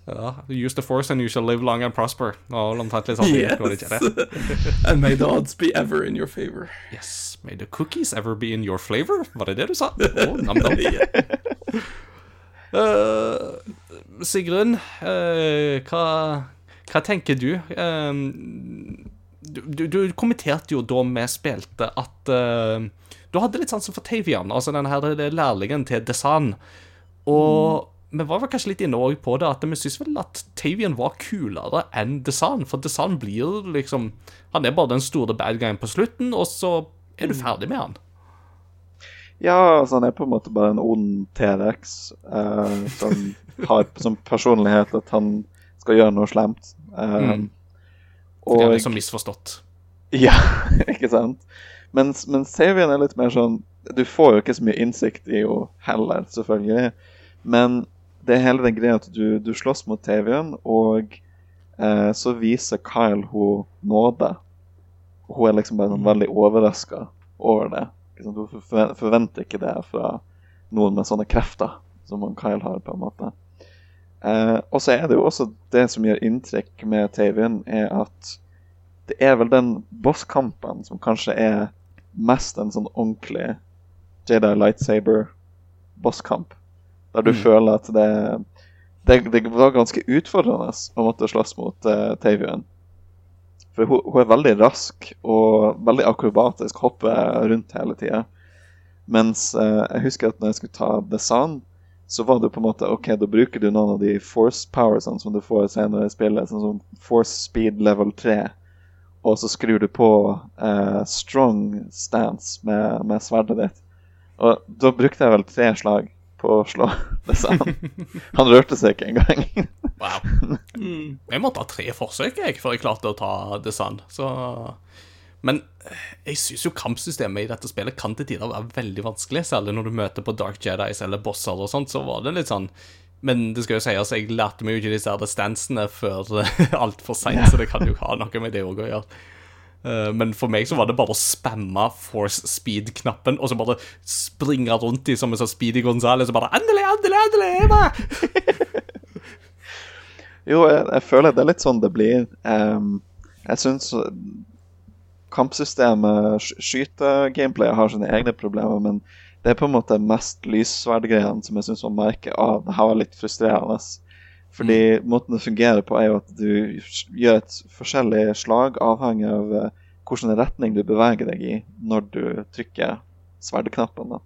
Speaker 3: ja. Use the force and you shall live long and prosper. Vel omtrent sånn det ikke det?
Speaker 4: And may the odds be ever in your favor.
Speaker 3: Yes. May the cookies ever be in your flavor? Var det det du sa? Oh, nam, nam. Uh, Sigrun, uh, hva, hva tenker du? Eh, du, du? Kommenterte jo da vi spilte at uh, du hadde litt sansen for Tavian, altså den her lærlingen til Desan. Og vi var vel kanskje litt inne på det, at vi syns vel at Tavian var kulere enn Desan. For Desan blir liksom Han er bare den store bad guyen på slutten, og så er du ferdig med han.
Speaker 5: Ja, altså han er på en måte bare en ond T-rex uh, som har som personlighet at han skal gjøre noe slemt. Uh,
Speaker 3: Mm. Og... Det er liksom misforstått.
Speaker 5: Ja, ikke sant? Mens, mens Savian er litt mer sånn Du får jo ikke så mye innsikt i henne heller, selvfølgelig. Men det er hele den greia at du, du slåss mot Tavian, og eh, så viser Kyle hun nåde. Hun er liksom bare sånn veldig overraska over det. Hun forventer ikke det fra noen med sånne krefter som Kyle har, på en måte. Eh, og så er det jo også det som gjør inntrykk med TV-en, er at det er vel den bosskampen som kanskje er mest en sånn ordentlig Jedi lightsaber-bosskamp. Der du føler at det, det Det var ganske utfordrende å måtte slåss mot uh, Tavian. For hun, hun er veldig rask og veldig akrobatisk, hopper rundt hele tida. Mens uh, jeg husker at når jeg skulle ta Desan, så var det på en måte OK, da bruker du noen av de force powersene som du får senere i spillet, sånn som force speed level 3 og så skrur du på eh, strong stance med, med sverdet ditt. Og da brukte jeg vel tre slag på å slå det sammen. Han rørte seg ikke engang.
Speaker 3: Wow. Jeg måtte ha tre forsøk jeg, før jeg klarte å ta Desan. Så Men jeg syns jo kampsystemet i dette spillet kan til tider være veldig vanskelig, særlig når du møter på Dark Jedis eller bosser og sånt, så var det litt sånn men det skal jo sies, jeg lærte meg jo ikke disse her stansene før altfor seint, så det kan jo ha noe med det òg å gjøre. Eh, men for meg så var det bare å spamme force speed-knappen, og så bare springe rundt i som en sånn Speedy Gonzales og bare Endelig, endelig, endelig! Er!
Speaker 5: Jo, jeg, jeg føler det er litt sånn det blir. Um, jeg syns kampsystemet, sk- skytegameplayet, har sine egne problemer, men det er på en måte mest lyssverdgreiene som jeg syns man merker av det her var litt frustrerende. Fordi måten det fungerer på, er jo at du gjør et forskjellig slag avhengig av eh, hvilken retning du beveger deg i når du trykker sverdknappen. da.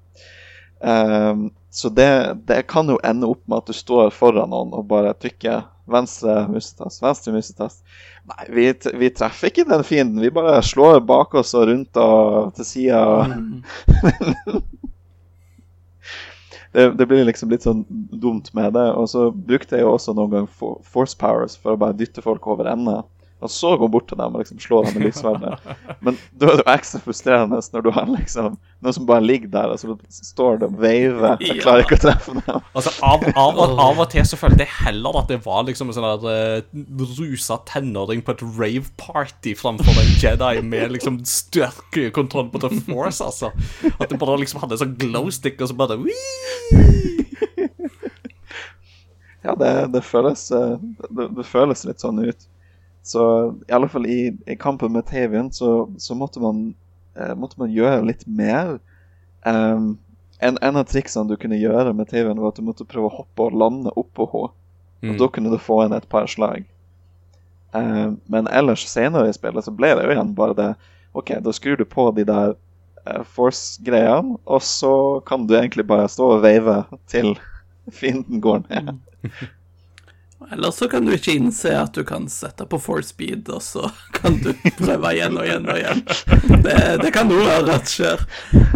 Speaker 5: Så det, det kan jo ende opp med at du står foran noen og bare trykker venstre musetast, venstre musetast. Nei, vi, vi treffer ikke den fienden. Vi bare slår bak oss og rundt og til sida. Det, det blir liksom litt sånn dumt med det. Og så brukte jeg jo også noen gang force powers for å bare dytte folk over ende. Og så gå bort til dem og liksom slå dem med lysverdet. Men da er det jo ekstra frustrerende når du har liksom noen som bare ligger der, og så står det og veiver. Jeg klarer ikke å treffe dem.
Speaker 3: Altså, av, av, av og til så følte jeg heller at det var liksom en sånn der uh, rusa tenåring på et rave-party framfor en Jedi med liksom større kontroll på The Force, altså. At det bare liksom hadde en sånn glowstick, og så bare Wii!
Speaker 5: Ja, det, det, føles, eh, det, det føles litt sånn ut. Så i alle fall i, i kampen med Tavian så, så måtte, man, eh, måtte man gjøre litt mer. Um, en, en av triksene du kunne gjøre med Tavian, var at du måtte prøve å hoppe og lande oppå henne. Og da kunne du få inn et par slag. Um, men ellers senere i spillet så ble det jo igjen bare det OK, da skrur du på de der uh, force-greiene, og så kan du egentlig bare stå og veive til fienden går ned.
Speaker 4: Eller så kan du ikke innse at du kan sette på four speed, og så kan du prøve igjen og igjen og igjen. Det, det kan jo være at skjer.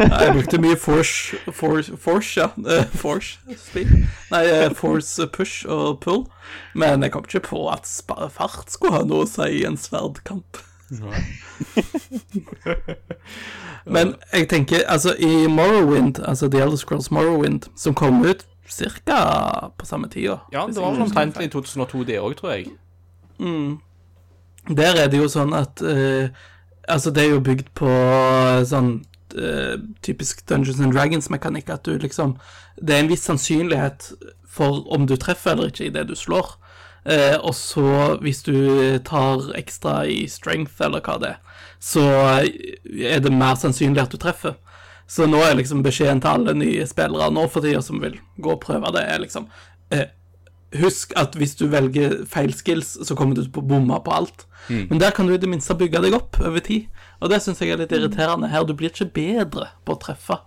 Speaker 4: Jeg brukte mye force, force, force ja. eh, Force speed. Nei, eh, force push og pull. Men jeg kom ikke på at fart skulle ha noe å si i en sverdkamp. Men jeg tenker, altså i Morrowind, altså The Elder Scrolls Morrowind, som kom ut cirka på samme tida
Speaker 3: Ja, det var omtrent i 2002, det òg, tror jeg.
Speaker 4: Der er det jo sånn at uh, Altså, det er jo bygd på eh, sånn uh, typisk Dungeons and Dragons-mekanikk, at du liksom Det er en viss sannsynlighet for om du treffer eller ikke i det du slår. Uh, og så, hvis du tar ekstra i strength, eller hva det er, så er det mer sannsynlig at du treffer. Så nå er liksom beskjeden til alle nye spillere nå for tida som vil gå og prøve det, er liksom eh, Husk at hvis du velger feil skills, så kommer du til å bomme på alt. Men der kan du i det minste bygge deg opp over tid. Og det syns jeg er litt irriterende her. Du blir ikke bedre på å treffe.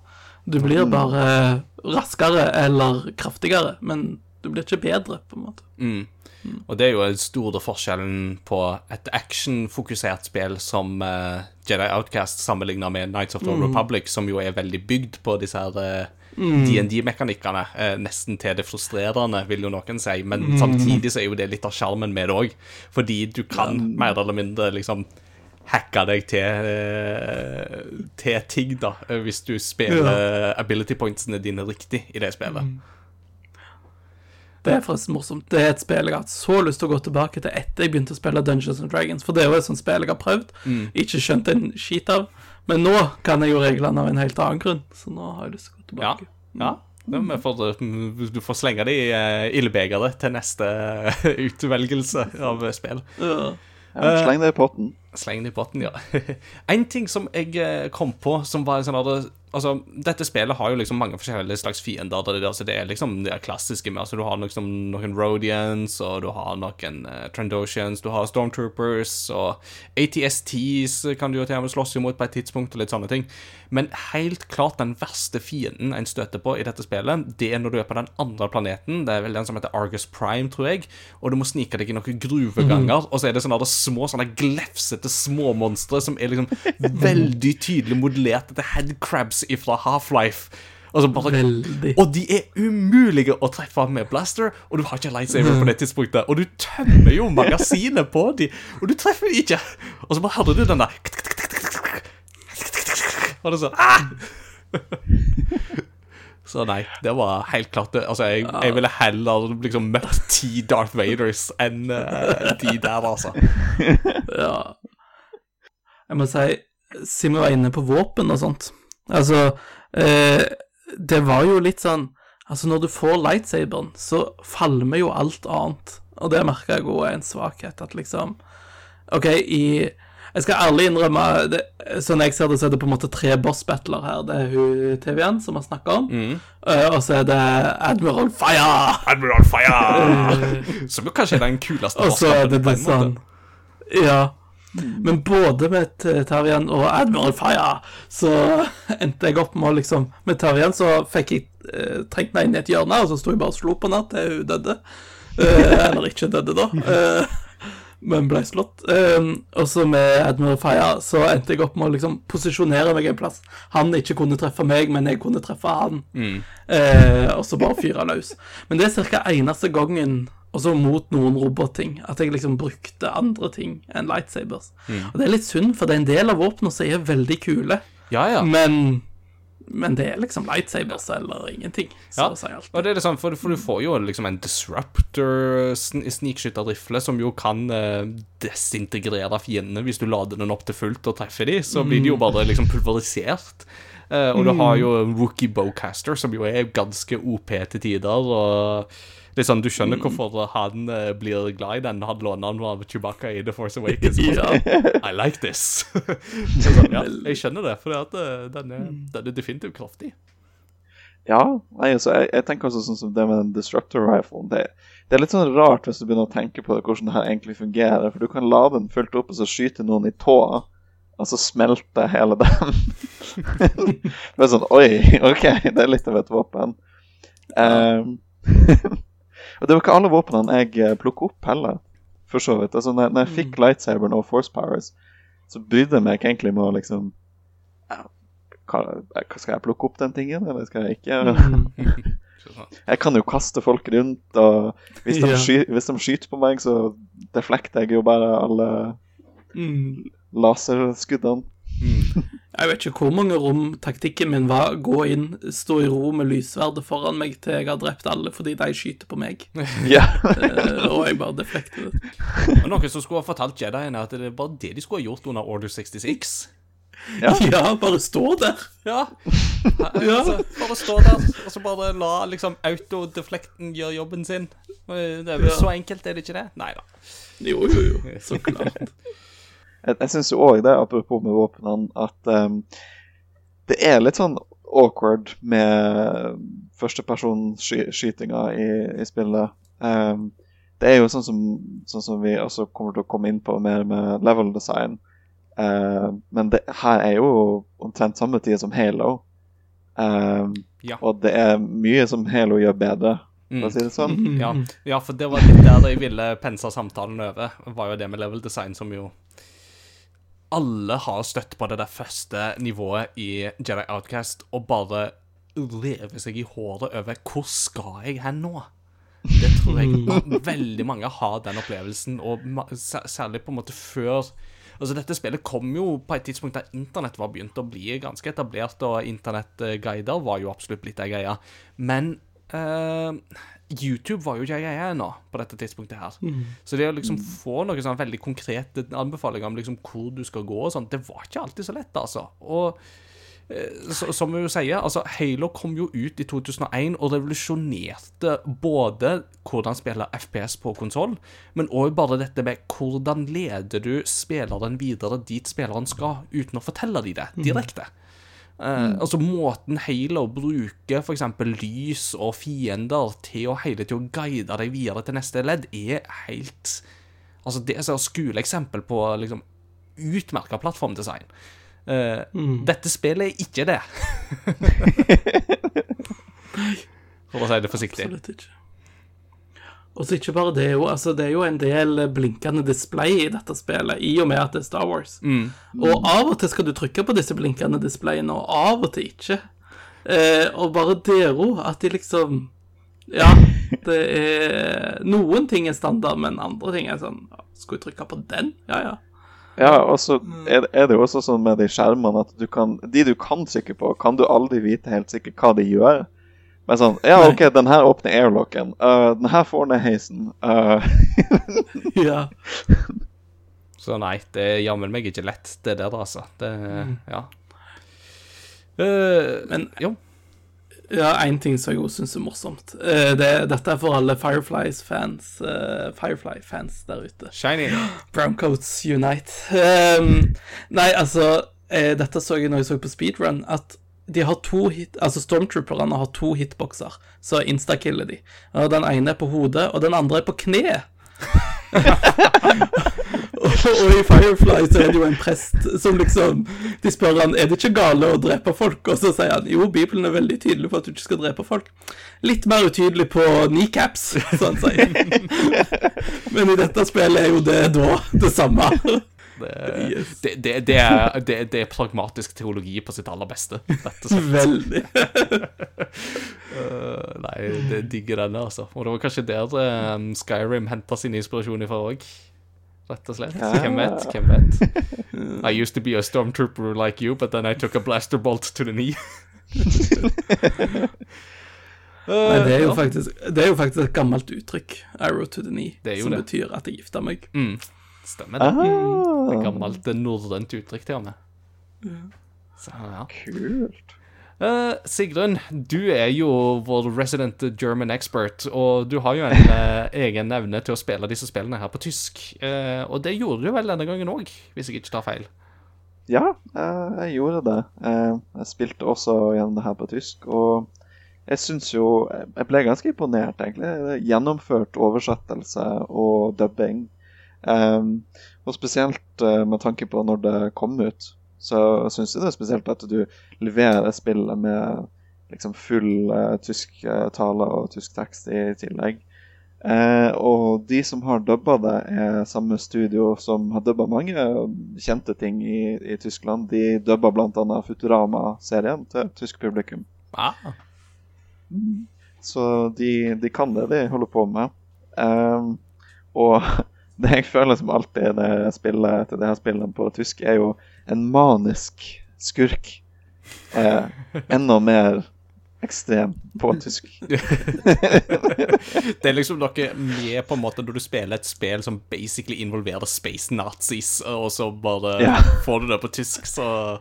Speaker 4: Du blir bare raskere eller kraftigere, men du blir ikke bedre, på en måte.
Speaker 3: Og det er jo den store forskjellen på et actionfokusert spill som eh, Jedi Outcast sammenligna med Nights of the Republic, som jo er veldig bygd på disse her eh, DND-mekanikkene. Eh, nesten til det frustrerende, vil jo noen si. Men samtidig så er jo det litt av sjarmen med det òg. Fordi du kan mer eller mindre liksom hacke deg til, til ting, da, hvis du spiller ability pointsene dine riktig i det spillet.
Speaker 4: Det er forresten morsomt. Det er et spill jeg har hatt så lyst til å gå tilbake til etter jeg begynte å spille Dungeons and Dragons, for det er jo et sånt spill jeg har prøvd, ikke skjønt en skit av. Men nå kan jeg jo reglene av en helt annen grunn, så nå har jeg lyst til å gå tilbake.
Speaker 3: ja. ja. vi får, du får slenge det i uh, ildbegeret til neste utvelgelse av spill.
Speaker 4: Ja.
Speaker 5: Ja, sleng det i potten.
Speaker 3: Sleng det i potten, ja. en ting som jeg eh, kom på, som var en sånn at Altså, dette spillet har jo liksom mange forskjellige slags fiender. Det, altså, det er liksom det klassiske med altså, Du har liksom noen Rodians, og du har noen uh, Trandosians, du har Stormtroopers, og ATSTs kan du jo til og med slåss imot på et tidspunkt, og litt sånne ting. Men helt klart den verste fienden en støter på i dette spillet, det er når du er på den andre planeten. Det er vel den som heter Argus Prime, tror jeg. Og du må snike deg i noen gruveganger, og så er det sånne små, sånne glefsete småmonstre som er liksom veldig tydelig modellert etter headcrabs fra Half-Life. Og, bare, og de er umulige å treffe med blaster, og du har ikke lightsaber på det tidspunktet. Og du tømmer jo magasinet på de, og du treffer de ikke. Og så bare hører du den der Og det er sånn ah! Så nei, det var helt klart. Altså, jeg, jeg ville heller liksom møtt ti Darth Vaders enn uh, de der, altså.
Speaker 4: Ja. Jeg må si, siden vi var inne på våpen og sånt Altså, eh, det var jo litt sånn Altså, når du får lightsaberen, så falmer jo alt annet. Og det merker jeg òg er en svakhet, at liksom OK, i Jeg skal ærlig innrømme, det, sånn jeg ser det, så er det på en måte tre boss-battler her. Det er hun TV-en som vi snakka om, eh, og så er det Admiral Fire!
Speaker 3: Admiral Fire! Som jo kanskje er den kuleste
Speaker 4: Og så er det
Speaker 3: bosskampen en
Speaker 4: sånn
Speaker 3: måte.
Speaker 4: Men både med Tarjan og Admiral Fire så endte jeg opp med å liksom Med Tarjan så fikk jeg eh, trengt meg inn i et hjørne, og så sto jeg bare og slo på henne til hun døde. Eh, eller ikke døde, da. Eh, men ble slått. Eh, og så med Admiral Fire så endte jeg opp med å liksom posisjonere meg en plass. Han ikke kunne treffe meg, men jeg kunne treffe han. Eh, og så bare fyre løs. Men det er ca. eneste gangen også mot noen robotting, at jeg liksom brukte andre ting enn lightsabers. Og det er litt synd, for det er en del av våpnene som er veldig kule,
Speaker 3: Ja, ja.
Speaker 4: men, men det er liksom lightsabers eller ingenting, så
Speaker 3: Ja,
Speaker 4: alt.
Speaker 3: og det er liksom, for, for du får jo liksom en disruptor sn snikskytterrifle som jo kan eh, desintegrere fiendene hvis du lader den opp til fullt og treffer de, så blir de jo bare liksom pulverisert. Eh, og du har jo en rookie bowcaster, som jo er ganske OP til tider. og det er sånn, Du skjønner hvorfor han uh, blir glad i den. Han låner den av Chewbacca i The Force Awakens.
Speaker 4: Ja.
Speaker 3: I like this. Sånn, ja, jeg skjønner det, for den, er- den er definitivt kraftig.
Speaker 5: Ja, nei, altså, jeg, jeg tenker også sånn som det med den destructor riflen. Det, det er litt sånn rart hvis du begynner å tenke på hvordan det her egentlig fungerer. For du kan lade den fullt opp og så skyte noen i tåa, og så smelter hele den. det er sånn Oi, OK, det er litt av et våpen. Ehm, og det var ikke alle våpnene jeg plukka plukket opp heller, for så vidt. Altså, når, når jeg fikk lightsaberen og force powers, så brydde jeg meg ikke egentlig med å liksom hva, hva- Skal jeg plukke opp den tingen, eller skal jeg ikke? Jeg kan jo kaste folk rundt, og hvis de, sky, hvis de skyter på meg, så deflekter jeg jo bare alle
Speaker 4: Mm.
Speaker 5: laserskuddene.
Speaker 4: Jeg vet ikke hvor mange rom taktikken min var gå inn, stå i ro med lyssverdet foran meg til jeg har drept alle fordi de skyter på meg,
Speaker 5: Ja.
Speaker 4: uh, og jeg bare deflekter det.
Speaker 3: Og noen som skulle ha fortalt Jediene at det var det de skulle ha gjort under Order 66.
Speaker 5: Ja.
Speaker 4: Ja, bare stå der.
Speaker 3: Ja.
Speaker 4: Ja.
Speaker 3: Altså, bare stå der, og så bare la liksom autodeflekten gjøre jobben sin. Det er vel
Speaker 4: Ja.
Speaker 3: Så enkelt, er det ikke det? Nei da.
Speaker 4: Jo, jo, jo, så klart.
Speaker 5: Jeg, jeg syns òg det, apropos med våpnene, at um, det er litt sånn awkward med førstepersonskytinga i, i spillet. Um, det er jo sånn som, sånn som vi også kommer til å komme inn på mer med level design. Uh, men det her er jo omtrent samme tid som Halo. Uh,
Speaker 3: Ja.
Speaker 5: Og det er mye som Halo gjør bedre, for å si det sånn.
Speaker 3: Ja, ja, for det var litt der jeg ville pense samtalen over, var jo det med level design som jo Alle har støtt på det der første nivået i Jedi Outcast og bare lever seg i håret over Hvor skal jeg hen nå? Det tror jeg veldig mange har den opplevelsen, og særlig på en måte før Altså, dette spillet kom jo på et tidspunkt der internett var begynt å bli ganske etablert, og internettguider var jo absolutt blitt ei greie. Men eh, YouTube var jo ikke greia ennå på dette tidspunktet her. Så det å liksom få noen sånn veldig konkrete anbefalinger om liksom hvor du skal gå og sånn, det var ikke alltid så lett, altså. Og eh, så, som vi jo sier, altså Halo kom jo ut i 2001 og revolusjonerte både hvordan spille FPS på konsoll, men òg bare dette med hvordan leder du spilleren videre dit spilleren skal, uten å fortelle dem det direkte. Eh, Altså Måten Halo bruker f.eks. lys og fiender til å hele tida guide deg videre til neste ledd, er helt Altså Det er et skoleeksempel på liksom utmerka plattformdesign. Eh, Dette spillet er ikke det. For å si det forsiktig.
Speaker 4: Absolutt ikke. Og så ikke bare det, jo, altså det er jo en del blinkende display i dette spillet, i og med at det er Star Wars. Og av og til skal du trykke på disse blinkende displayene, og av og til ikke. Eh, og bare dero, at de liksom Ja, det er Noen ting er standard, men andre ting er sånn Skal vi trykke på den? Ja, ja.
Speaker 5: Ja, og så er, er det jo også sånn med de skjermene at du kan De du kan trykke på, kan du aldri vite helt sikkert hva de gjør. Men sånn Ja, OK, den her åpner airlocken. Uh, den her får ned heisen. Uh,
Speaker 4: ja.
Speaker 3: Så nei, det er jammen meg ikke lett, det der, altså. Det Ja. Uh,
Speaker 4: Men-
Speaker 3: jo.
Speaker 4: Ja, én ting som jeg også syns er morsomt. Eh, det, dette er for alle Fireflies-fans eh, Firefly-fans der ute.
Speaker 3: Shiny.
Speaker 4: Browncoats Unite. Um, nei, altså eh, Dette så jeg når jeg så på speedrun, at de har to hit Altså Stormtrooperne har to hitbokser, så instakiller de. Og Den ene er på hodet, og den andre er på kne. og, og i Firefly så er det jo en prest som liksom De spør han er det ikke gale å drepe folk, og så sier han jo, Bibelen er veldig tydelig på at du ikke skal drepe folk. Litt mer utydelig på kneecaps, som han sier. Men i dette spillet er jo det da det samme.
Speaker 3: Det,
Speaker 4: Yes.
Speaker 3: det, det, det, er, er pragmatisk teologi på sitt aller beste, rett og slett.
Speaker 4: Veldig.
Speaker 3: uh, nei, det digger denne, altså. Og det var kanskje der um, Skyrim henta sin inspirasjon ifra òg. Rett og slett. Hvem vet? Hvem vet? I used to be a stormtrooper like you, but then I took a blaster bolt to the knee.
Speaker 4: Nei, det er faktisk, det er jo faktisk et gammelt uttrykk, arrow to the knee, som
Speaker 3: det.
Speaker 4: betyr at jeg gifta meg.
Speaker 3: Mm, stemmer det.
Speaker 5: Ah,
Speaker 3: Gammelt eh, norrønt uttrykk til og med. Så, ja.
Speaker 5: kult.
Speaker 3: Uh, Sigrun, du er jo vår resident German expert, og du har jo en uh, egen evne til å spille disse spillene her på tysk. Uh, og det gjorde du vel denne gangen òg, hvis jeg ikke tar feil.
Speaker 5: Ja, eh, jeg gjorde det. Eh, Jeg spilte også gjennom det her på tysk, og jeg syns jo Jeg ble ganske imponert, egentlig. Gjennomført oversettelse og dubbing. Um, og spesielt eh, med tanke på når det kom ut, så syns jeg det er spesielt at du leverer spillet med liksom full uh, tysk eh, tale og tysk tekst i tillegg. Eh, og de som har dubba det, er samme studio som har dubba mange kjente ting i, i Tyskland. De dubba bl.a. Futurama-serien til tysk publikum.
Speaker 3: Ah.
Speaker 5: Så de, de kan det de holder på med. Ehm, og det jeg føler som alltid det jeg spiller til det her spillet på tysk, er jo en manisk skurk. Eh, enda mer ekstrem på tysk.
Speaker 3: Det er liksom noe med på en måte når du spiller et spill som basically involverer space nazis, og så bare
Speaker 5: Ja.
Speaker 3: får du det på tysk, så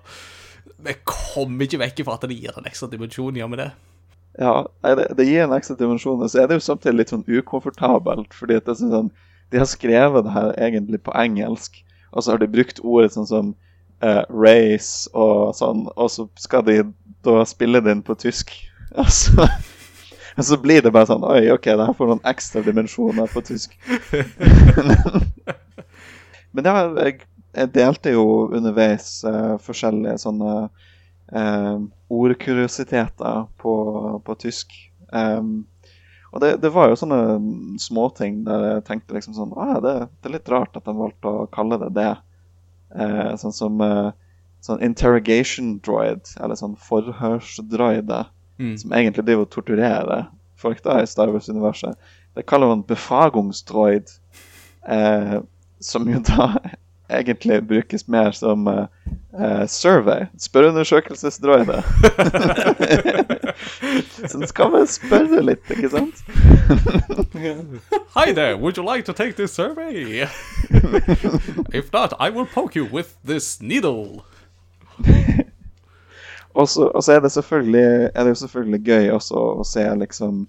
Speaker 3: Jeg kommer ikke vekk fra at det gir en ekstra dimensjon, gjør vi det?
Speaker 5: Ja, det, det gir en ekstra dimensjon, og så er det jo samtidig litt sånn ukomfortabelt. fordi at det er sånn, De har skrevet det her egentlig på engelsk, og så har de brukt ordet sånn som uh, race og sånn, og så skal de da spille det inn på tysk. Og så, og så blir det bare sånn Oi, OK, det her får noen ekstra dimensjoner på tysk. Men ja, jeg, jeg delte jo underveis uh, forskjellige sånne uh, ordkuriositeter på, på tysk. Em, og det, det var jo sånne småting der jeg tenkte liksom sånn ah, det, det er litt rart at de valgte å kalle det det. Eh, sånn som eh, sånn interrogation droid, eller sånn forhørsdroide,
Speaker 3: Mm.
Speaker 5: som egentlig driver og torturerer folk da i Star Wars-universet. Det kaller man befagungsdroid, eh, som jo da egentlig brukes mer som uh, survey, spørreundersøkelsesdroide. Så den skal vel spørre litt, ikke sant?
Speaker 3: Hi there, would you like to take this survey? if not, I will poke you with this needle.
Speaker 5: Og så, er, det selvfølgelig, er det jo selvfølgelig gøy også å se liksom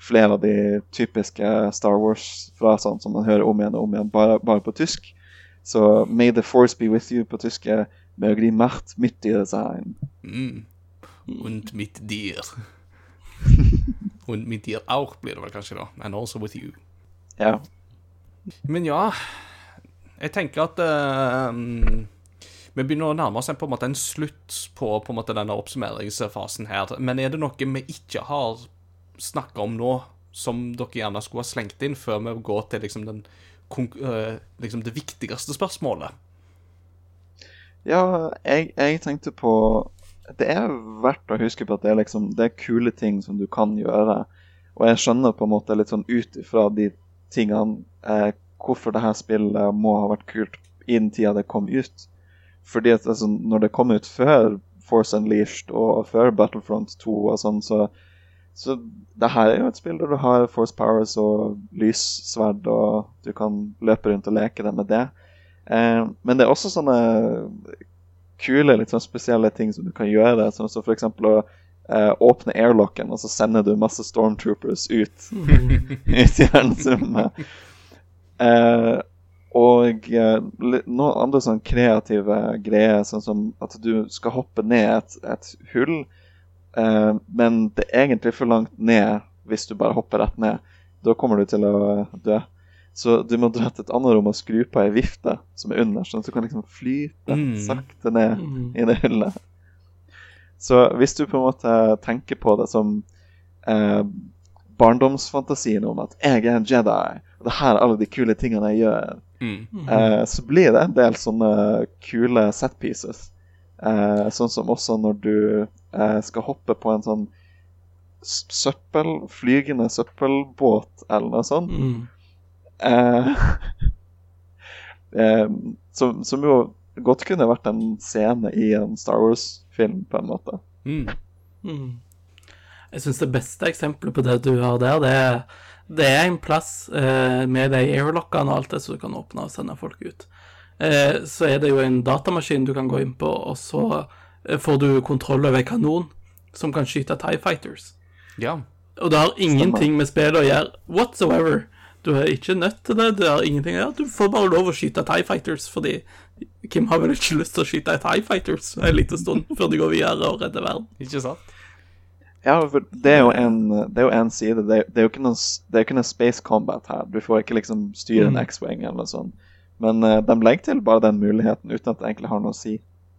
Speaker 5: flere av de typiske Star Wars-frasene som man hører om igjen og om igjen, bare, bare på tysk. Så May the force be with you på tysk er Möge die Macht mit dir sein.
Speaker 3: Mm. Und mit dir. Und mit dir auch, blir det vel kanskje, da. And also with you.
Speaker 5: Ja.
Speaker 3: Men ja, jeg tenker at mm, vi begynner å nærme oss en, på en måte en slutt på, på en måte denne oppsummeringsfasen her. Men er det noe vi ikke har snakka om nå, som dere gjerne skulle ha slengt inn før vi går til liksom, den, liksom det viktigste spørsmålet?
Speaker 5: Ja, jeg, jeg tenkte på Det er verdt å huske på at det er liksom Det er kule ting som du kan gjøre. Og jeg skjønner på en måte litt sånn ut ifra de tingene eh, hvorfor det her spillet må ha vært kult i den tida det kom ut. Fordi at altså, når det kom ut før Force Unleashed og før Battlefront 2 og sånn, så så det her er jo et spill der du har Force Powers og lyssverd, og du kan løpe rundt og leke deg med det. Eh, men det er også sånne kule, litt sånn spesielle ting som du kan gjøre. Sånn som f.eks. å eh, åpne airlocken, og så sender du masse stormtroopers ut, ut i verdensrommet. Eh, og eh, noen andre sånn kreative greier, sånn som at du skal hoppe ned et, et hull, men det er egentlig for langt ned hvis du bare hopper rett ned. Da kommer du til å eh, dø. Så du må dra til et annet rom og skru på ei vifte som er under, sånn at du kan liksom flyte
Speaker 3: Mm.
Speaker 5: sakte ned
Speaker 4: Mm.
Speaker 5: i det hullet. Så hvis du på en måte tenker på det som eh, barndomsfantasien om at jeg er en Jedi, og det her er alle de kule tingene jeg gjør,
Speaker 3: Mm.
Speaker 5: eh, så blir det en del sånne kule set pieces. Eh, sånn som også når du eh, skal hoppe på en sånn søppel, flygende søppelbåt eller noe sånt.
Speaker 4: Mm.
Speaker 5: Eh, eh, som, som jo godt kunne vært en scene i en Star Wars-film, på en måte.
Speaker 3: Mm.
Speaker 4: Mm. Jeg syns det beste eksempelet på det du har der, det er, det er en plass eh, med de airlockene og alt det som du kan åpne og sende folk ut. Eh, så er det jo en datamaskin du kan gå inn på, og så eh, får du kontroll over en kanon som kan skyte Tie Fighters.
Speaker 3: Ja.
Speaker 4: Og det har ingenting med spillet å gjøre whatsoever. Du er ikke nødt til det, det har ingenting å gjøre. Du får bare lov å skyte Tie Fighters, fordi Kim har vel ikke lyst til å skyte Tie Fighters en liten stund før de går videre og redder verden.
Speaker 3: Ikke sant?
Speaker 5: Ja, for det er jo en, det er jo en side. Det er, det er jo ikke noe, det er ikke noe space combat her. Du får ikke liksom styre en
Speaker 4: Mm.
Speaker 5: X-wing eller noe sånt. Men uh, de legger til bare den muligheten uten at det egentlig har noe å si.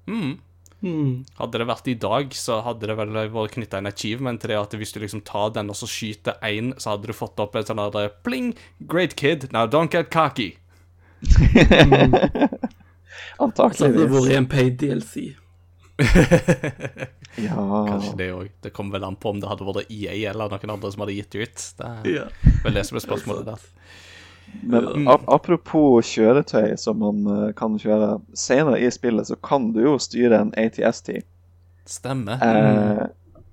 Speaker 3: Mm.
Speaker 4: Mm.
Speaker 3: Hadde det vært i dag, så hadde det vel vært knytta en achievement til det at hvis du liksom tar den og så skyter én, så hadde du fått opp en sånn der pling, great kid, now don't get cocky.
Speaker 4: Så hadde det vært en paid DLC.
Speaker 5: Ja.
Speaker 3: Kanskje det òg. Det kommer vel an på om det hadde vært EA eller noen andre som hadde gitt det ut. Det er
Speaker 4: Ja.
Speaker 3: vel det som er spørsmålet der.
Speaker 5: Men apropos kjøretøy som man eh, kan kjøre. Senere i spillet så kan du jo styre en ATST.
Speaker 3: Stemmer.
Speaker 5: Eh,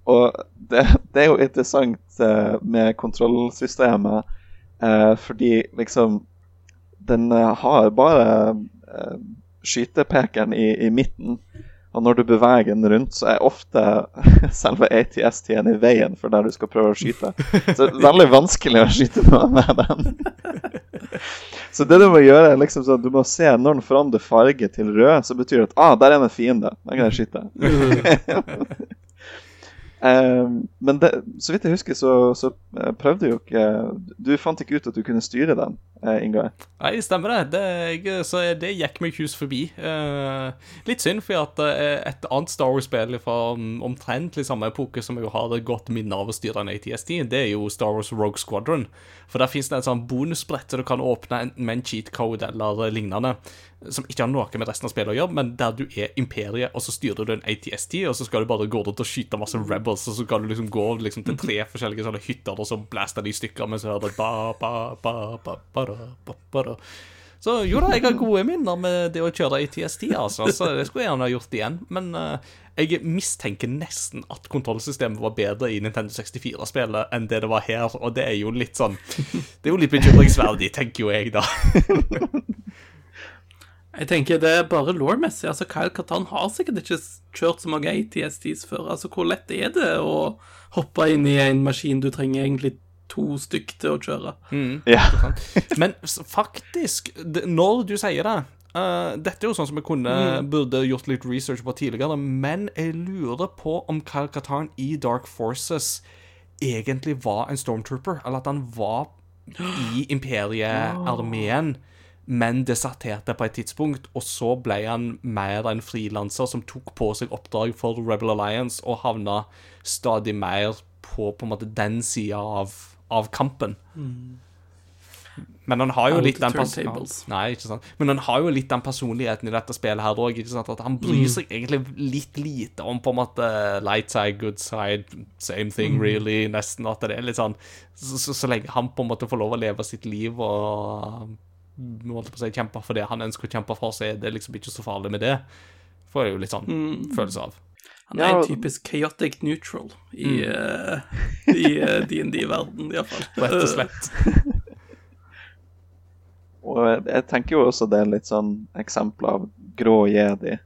Speaker 5: og det, det er jo interessant eh, med kontrollsystemet, eh, fordi liksom Den eh, har bare eh, skytepekeren i, i midten. Og når du beveger den rundt, så er ofte selve ATS-tiden i veien for der du skal prøve å skyte. Så det er veldig vanskelig å skyte noe med den. Så det du må gjøre, er liksom sånn, du må se når den forandrer farge til rød, så betyr det at ah, der er en fiende. Da kan jeg skyte. Ehm, men det, så vidt jeg husker, så, så eh, prøvde jo ikke Du fant ikke ut at du kunne styre den, uh, Ingar.
Speaker 3: Nei, stemmer det. det jeg, så det gikk meg hus forbi. Eh, litt synd, for at eh, et annet Star Wars-spill fra om- omtrentlig samme epoke som jeg har et godt minne av å styre en ATST, det er jo Star Wars Rogue Squadron. For der fins det en sånn bonusbrett så du kan åpne enten med en cheat code eller eh, lignende, som ikke har noe med resten av spillet å gjøre, men der du er imperiet, og så styrer du en ATST, og så skal du bare gå rundt og skyte masse rebels, og så skal du liksom gå liksom til tre forskjellige sånne hytter, og så blaster de i stykker, mens du hører da. Så jo da, jeg har gode minner med det å kjøre ATST, altså, så det skulle jeg gjerne ha gjort igjen. Men uh, jeg mistenker nesten at kontrollsystemet var bedre i Nintendo 64-spillet enn det det var her, og det er jo litt sånn Det er jo litt bekymringsverdig, tenker jo jeg, da.
Speaker 4: Jeg tenker det er bare law-messig. Altså, Kyle Katan har sikkert ikke kjørt så mange ATSTs før. Altså, hvor lett er det å hoppe inn i en maskin du trenger egentlig to stykk til å kjøre?
Speaker 5: Ja.
Speaker 3: Men faktisk, når du sier det uh, Dette er jo sånn som jeg kunne, burde gjort litt research på tidligere, men jeg lurer på om Kyle Katarn i Dark Forces egentlig var en stormtrooper, eller at han var i imperiearmeen, men deserterte på et tidspunkt, og så ble han mer en frilanser som tok på seg oppdrag for Rebel Alliance og havna stadig mer på på måte den sida av, av kampen. Men han har jo
Speaker 4: Out
Speaker 3: litt den. Nei, ikke sant. Men han har jo litt den personligheten i dette spillet her òg. At han bryr seg egentlig litt lite om på en måte light side, good side, same thing really, nesten. At det er litt sånn Så, så, så lenge han på en måte får lov å leve sitt liv og holdt på å si, kjempe for det han ønsker å kjempe for, så er det liksom ikke så farlig med det. Får jeg jo litt sånn følelse av.
Speaker 4: Han er
Speaker 5: Ja,
Speaker 4: en typisk chaotic neutral i, DND-verden, mm. uh, iallfall.
Speaker 3: Rett og slett.
Speaker 5: og jeg, jeg tenker jo også det er litt sånn eksempel av grå jedi,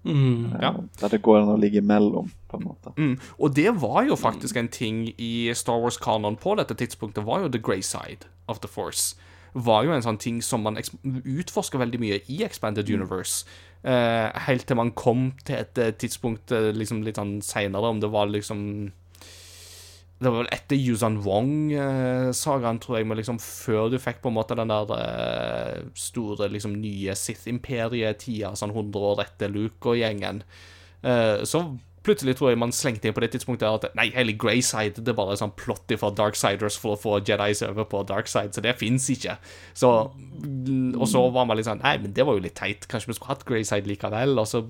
Speaker 4: Mm.
Speaker 5: eh,
Speaker 3: Ja.
Speaker 5: der det går an å ligge imellom, på en måte.
Speaker 3: Mm. Og det var jo faktisk en ting i Star Wars-kanon på dette tidspunktet, var jo the grey side of the force. Var jo en sånn ting som man utforska veldig mye i Expanded Universe. Uh, helt til man kom til et eh, tidspunkt eh, liksom litt sånn seinere, om det var liksom Det var vel etter Yuzan Wong-sagaen, tror jeg, men liksom før du fikk på en måte den der store, liksom nye Sith-imperiet-tida, sånn 100 år etter Luke og gjengen. Så plutselig tror jeg man slengte inn på det tidspunktet at nei, hele Greyside det er bare sånn plott fra Darksiders for å få Jedis over på Darkside, så det fins ikke. Så, og så var man litt sånn Nei, men det var jo litt teit. Kanskje vi skulle hatt Greyside likevel? Og så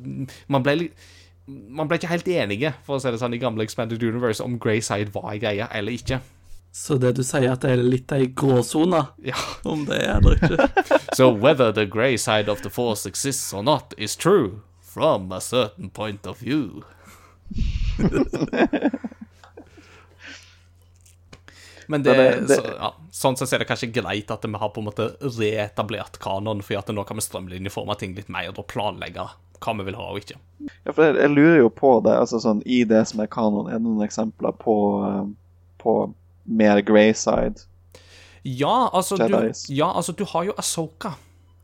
Speaker 3: Man ble litt man ble ikke helt enige for å si det sånn, i gamle Expanded Universe om Greyside var ei greie eller ikke.
Speaker 4: Så det du sier, at det er litt ei gråsone,
Speaker 3: Ja.
Speaker 4: om det er eller ikke?
Speaker 3: So whether the grey side of the force exists or not is true from a certain point of view. Men det,
Speaker 5: det- det-
Speaker 3: Så, ja, sånn sett er det kanskje greit at vi har på en måte reetablert kanon, for at nå kan vi strømlinjeforme ting litt mer og planlegge hva vi vil ha og ikke.
Speaker 5: Ja, for jeg, jeg lurer jo på det, altså sånn i det som er kanon, er det noen eksempler på, eh, på mer Greyside?
Speaker 3: Ja, altså, du, ja, altså du har jo Asoka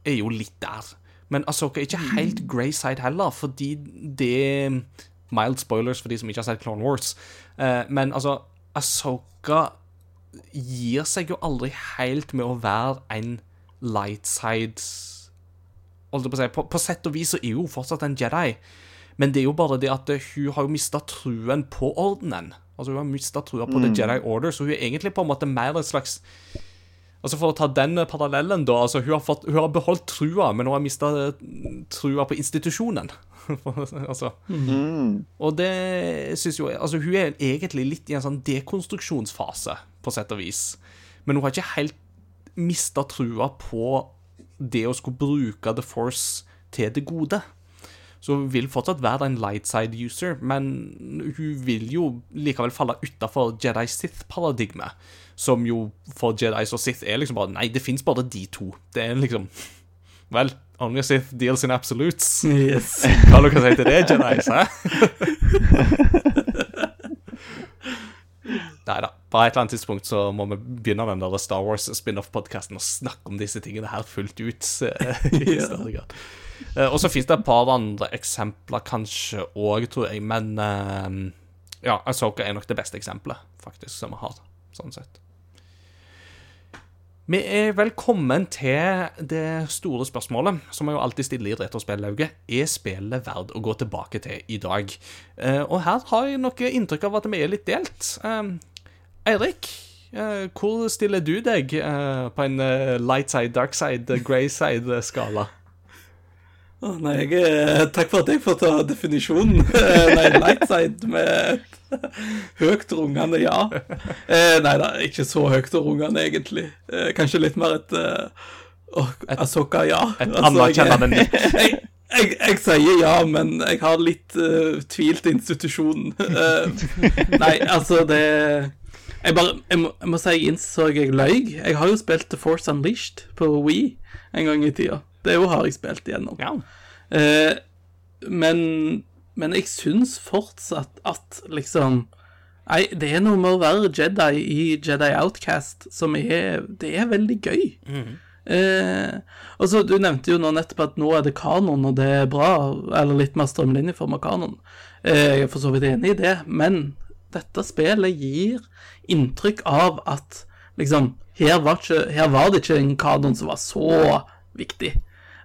Speaker 3: er jo litt der. Men Asoka er ikke helt grey side heller, fordi det Mild spoilers for de som ikke har sett Clone Wars. Eh, men altså, Asoka gir seg jo aldri helt med å være en light side holdt jeg på, å si, på, på sett og vis så er hun fortsatt en Jedi, men det er jo bare det at eh, hun har jo mista truen på ordenen. Altså Hun har mista trua på The Jedi Order, så hun er egentlig på en måte mer et slags Altså For å ta den parallellen, da. altså Hun har, fått, hun har beholdt trua, men hun har mista trua på institusjonen. altså
Speaker 5: Mm.
Speaker 3: og det syns jo Altså, hun er egentlig litt i en sånn dekonstruksjonsfase, på sett og vis. Men hun har ikke helt mista trua på det å skulle bruke The Force til det gode. Så hun vil fortsatt være en lightside user, men hun vil jo likevel falle utafor Jedi Sith-paradigmet. Som jo for Jedis og Sith er liksom bare Nei, det fins bare de to. Det er liksom Vel, only Sith deals in absolutes.
Speaker 4: Yes.
Speaker 3: Hva dere si til det, Jedis, hæ? Nei da. På et eller annet tidspunkt så må vi begynne den der Star Wars spin-off-podkasten og snakke om disse tingene her fullt ut. eh, i større grad. Eh, Og så fins det et par andre eksempler kanskje òg, tror jeg, men eh, ja, Asoka er nok det beste eksempelet, faktisk, som vi har, sånn sett. Vi er velkommen til det store spørsmålet, som jeg jo alltid stiller i Retrospellauget. Er spillet verdt å gå tilbake til i dag? Eh, og her har jeg noe inntrykk av at vi er litt delt. Eh, Eirik, eh, hvor stiller du deg på en light side, dark side, grey side-skala?
Speaker 4: Å, nei, jeg, eh, takk for at jeg får ta definisjonen. Eh, nei, lightside med et høyt rungende ja. Eh, nei da, ikke så høyt rungende, egentlig. Eh, kanskje litt mer et uh, oh, Asoka, ja.
Speaker 3: Et
Speaker 4: Altså,
Speaker 3: anerkjennende nikk.
Speaker 4: Jeg, jeg, jeg sier ja, men jeg har litt uh, tvil til institusjonen. Uh, nei, altså, det jeg, bare, jeg, må, jeg må si jeg innså jeg løy. Jeg har jo spilt The Force Unleashed på Wii en gang i tida. Det jo har jeg spilt igjennom.
Speaker 3: Ja.
Speaker 4: Eh, men, men jeg syns fortsatt at liksom Nei, det er noe med å være Jedi i Jedi Outcast som er Det er veldig gøy. Eh, og så Du nevnte jo nå nettopp at nå er det kanon, og det er bra, eller litt mer strømlinjeform av kanon. Eh, jeg er for så vidt enig i det, men dette spillet gir inntrykk av at liksom her var, ikke, her var det ikke en kanon som var så viktig.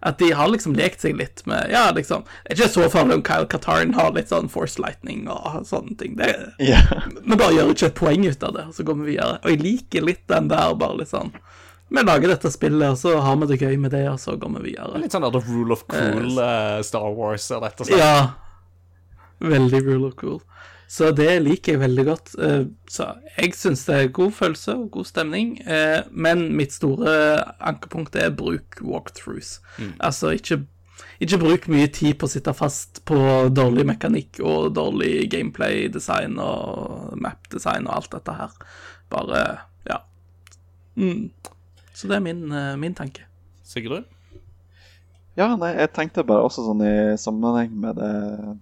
Speaker 4: At de har liksom lekt seg litt med Ja, liksom Det er ikke så farlig om Kyle Katarn har litt sånn Force Lightning og sånne ting. Det,
Speaker 5: yeah.
Speaker 4: vi bare gjør ikke et poeng ut av det, og så går vi videre. Og jeg liker litt den der, bare litt sånn Vi lager dette spillet, og så har vi det gøy med det, og så går vi videre.
Speaker 3: Litt sånn out The Rule of Cool uh, Star Wars, rett og slett.
Speaker 4: Ja. Veldig rule of cool. Så det liker jeg veldig godt. Eh, Så jeg syns det er god følelse og god stemning. eh, Men mitt store ankepunkt er bruk walkthroughs. Altså ikke ikke bruk mye tid på å sitte fast på dårlig mekanikk og dårlig gameplay-design og map-design og alt dette her. Bare, ja. Mm. Så det er min, eh, min tanke.
Speaker 3: Sigrun?
Speaker 5: Ja, nei, jeg tenkte bare også sånn i sammenheng med det,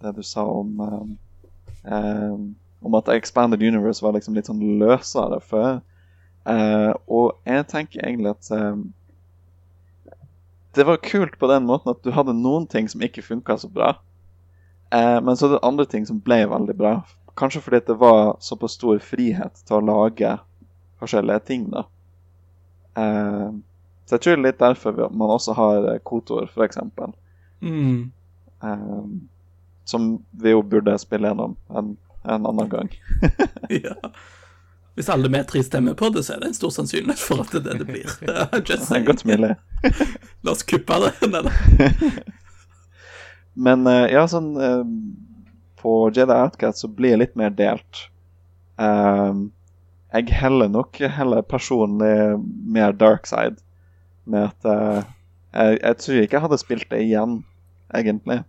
Speaker 5: det du sa om um, um, Om at Expanded Universe var liksom litt sånn løsere før. Uh, og jeg tenker egentlig at um, det var kult på den måten at du hadde noen ting som ikke funka så bra. Uh, men så det andre ting som ble veldig bra. Kanskje fordi det var såpass stor frihet til å lage forskjellige ting, da. Uh, så jeg tror det er litt derfor man også har eh, Kotor, f.eks.
Speaker 4: Mm.
Speaker 5: Eh, som vi jo burde spille gjennom en, en annen gang.
Speaker 4: Ja. Hvis alle vi tre stemmer på det, så er det en stor sannsynlighet for at det er det det blir. Just
Speaker 5: Det er godt mulig.
Speaker 4: La oss kuppe det.
Speaker 5: Men eh, ja, sånn eh, På Jedi Outcat så blir jeg litt mer delt. Um, jeg heller nok heller personlig mer dark side. Med at eh, jeg, jeg tror ikke jeg hadde spilt det igjen, egentlig.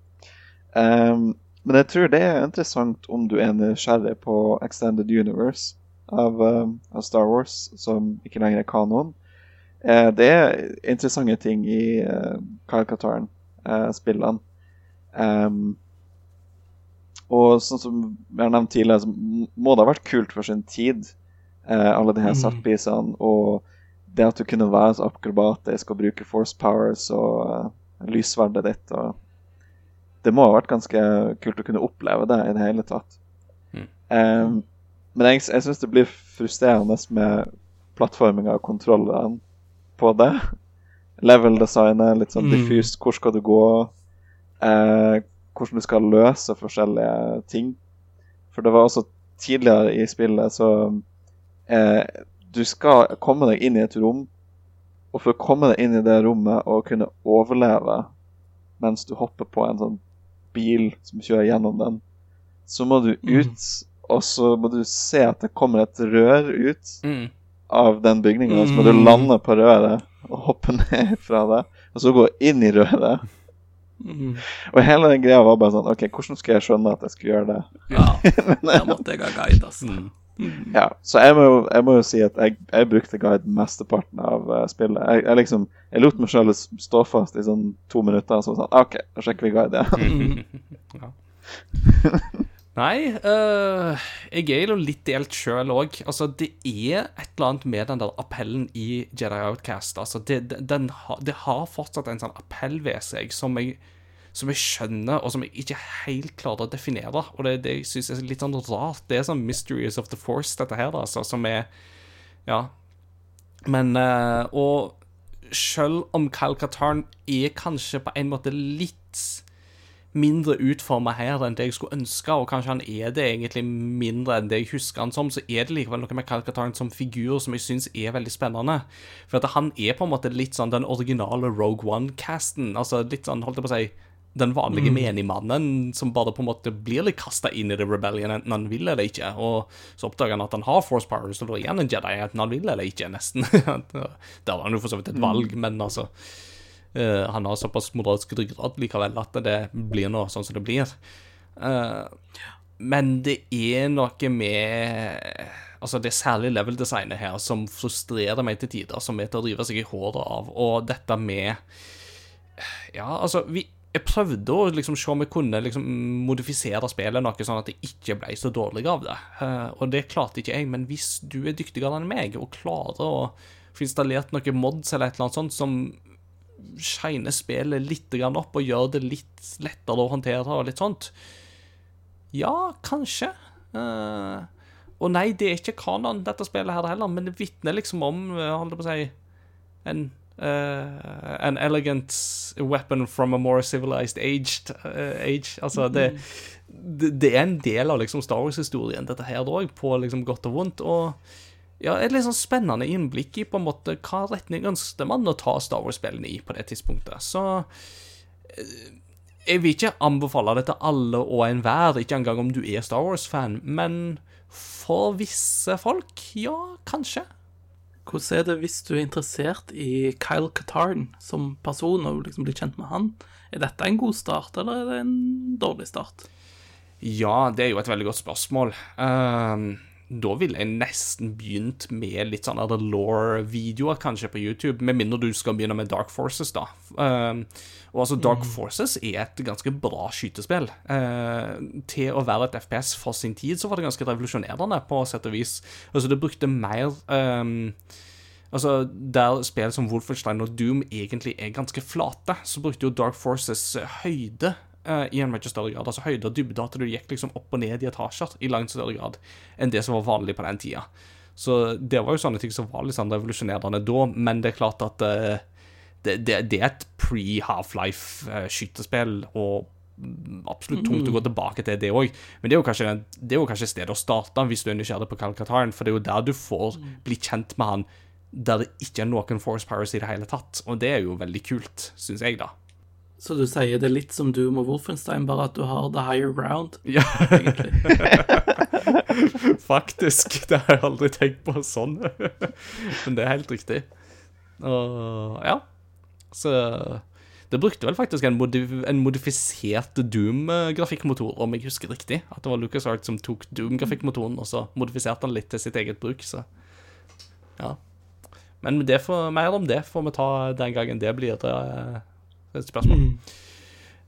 Speaker 5: Um, men jeg tror det er interessant om du er nysgjerrig på Extended Universe av, um, av Star Wars, som ikke lenger er kanon. Uh, det er interessante ting i uh, Kyle Katarn-spillene. Um, og sånn som jeg har nevnt tidligere, så må det ha vært kult for sin tid, uh, alle de her
Speaker 4: Mm.
Speaker 5: setpisene. Og det at du kunne være så akrobatisk og bruke force powers og uh, lysverdet ditt. Og det må ha vært ganske kult å kunne oppleve det i det hele tatt.
Speaker 3: Mm.
Speaker 5: Um, men jeg, jeg syns det blir frustrerende med plattforminga og kontrollen på det. Level-designet, litt sånn
Speaker 4: Mm.
Speaker 5: diffust. Hvor skal du gå? Uh, hvordan du skal løse forskjellige ting. For det var også tidligere i spillet så uh, Du skal komme deg inn i et rom, og for å komme deg inn i det rommet og kunne overleve mens du hopper på en sånn bil som kjører gjennom den, så må du
Speaker 4: Mm.
Speaker 5: ut, og så må du se at det kommer et rør ut
Speaker 3: Mm.
Speaker 5: av den bygningen, og så må du
Speaker 4: Mm.
Speaker 5: lande på røret og hoppe ned fra det, og så gå inn i røret.
Speaker 4: Mm.
Speaker 5: Og hele den greia var bare sånn OK, hvordan skal jeg skjønne at jeg skulle gjøre det?
Speaker 4: Ja, der måtte jeg ha guide, altså.
Speaker 3: Mm.
Speaker 4: Mm.
Speaker 5: Ja, Så jeg må jo, jeg må jo si at jeg, jeg brukte guide mesteparten av uh, spillet. Jeg, jeg liksom, jeg lot meg sjøl stå fast i sånn to minutter, og så sånn OK, da sjekker vi guide igjen.
Speaker 3: ja. Nei, uh, jeg er jo litt delt sjøl òg. Altså, det er et eller annet med den der appellen i Jedi Outcast. Altså, det, den, den ha, det har fortsatt en sånn appell ved seg som jeg, som jeg skjønner, og som jeg ikke helt klarte å definere. Og det, det jeg er litt sånn rart. Det er sånn Mysteries of the Force, dette her, altså, som er Ja. Men uh, Og selv om Kyle Katarn er kanskje på en måte litt mindre utforma her enn det jeg skulle ønske, og kanskje han er det egentlig mindre enn det jeg husker han som, så er det likevel noe med Kalkataren som figur som jeg syns er veldig spennende. For at han er på en måte litt sånn den originale Rogue One-casten. Altså litt sånn, holdt jeg på å si den vanlige menigmannen som bare på en måte blir litt kasta inn i The Rebellion, enten han vil eller ikke. Og så oppdager han at han har Force Powers, og da er han en Jedi, enten han vil eller ikke, nesten. Der har han jo for så vidt et valg, men altså uh, han har såpass moralsk ryggrad likevel at det blir nå sånn som det blir. Uh, men det er noe med Altså, det er særlig level-designet her som frustrerer meg til tider, som er til å rive seg i håret av. Og dette med Ja, altså, vi jeg prøvde å liksom se om jeg kunne liksom modifisere spillet noe sånn at jeg ikke ble så dårlig av det. Eh, og det klarte ikke jeg, men hvis du er dyktigere enn meg og klarer å få installert noen mods eller et eller annet sånt som shiner spillet litt opp og gjør det litt lettere å håndtere og litt sånt. Ja, kanskje. Eh, og nei, det er ikke kanon, dette spillet her heller, men det vitner liksom om, eh, holdt på å si, en eh, An elegant weapon from a more civilized aged, uh, age. Altså, det, det, det er en del av liksom Star Wars-historien, dette her òg, på liksom godt og vondt. Og ja, et litt sånn spennende innblikk i på en måte hva retning ønsket man å ta Star Wars-spillene i på det tidspunktet. Så eh, jeg vil ikke anbefale det til alle og enhver, ikke engang om du er Star Wars-fan, men for visse folk, ja, kanskje.
Speaker 4: Hvordan er det hvis du er interessert i Kyle Katarn som person, og liksom blir kjent med han? Er dette en god start, eller er det en dårlig start?
Speaker 3: Ja, det er jo et veldig godt spørsmål. Ehm, da ville jeg nesten begynt med litt sånn law-videoer, kanskje, på YouTube. Med mindre du skal begynne med Dark Forces, da. Um, og altså, Dark Forces er et ganske bra skytespill. Uh, til å være et FPS for sin tid, så var det ganske revolusjonerende, på sett og vis. Altså, det brukte mer um, Altså, Der spill som Wolfenstein og Doom egentlig er ganske flate, så brukte jo Dark Forces høyde eh, i en mye større grad. Altså høyde og dybde, at du gikk liksom opp og ned i etasjer i langt større grad enn det som var vanlig på den tida. Så det var jo sånne ting som var litt sånn revolusjonerende da, men det er klart at uh, det, det, det er et pre-Half-Life-skytespill, og absolutt tungt å gå tilbake til det òg. Men det er, kanskje, det er jo kanskje stedet å starte hvis du er nysgjerrig på Calcataren, for det er jo der du får bli kjent med han der det ikke er noen Force Powers i det hele tatt. Og det er jo veldig kult, syns jeg, da.
Speaker 4: Så du sier det er litt som Doom og Wolfenstein, bare at du har the higher ground,
Speaker 3: Ja,
Speaker 4: egentlig.
Speaker 3: faktisk. Det har jeg aldri tenkt på sånn. Men det er helt riktig. Og ja. Så det brukte vel faktisk en, modif en modifisert Doom-grafikkmotor, om jeg husker riktig. At det var LucasArts som tok Doom-grafikkmotoren, og så modifiserte han litt til sitt eget bruk, så ja. Men det får, mer om det får vi ta den gangen det blir eh, et spørsmål.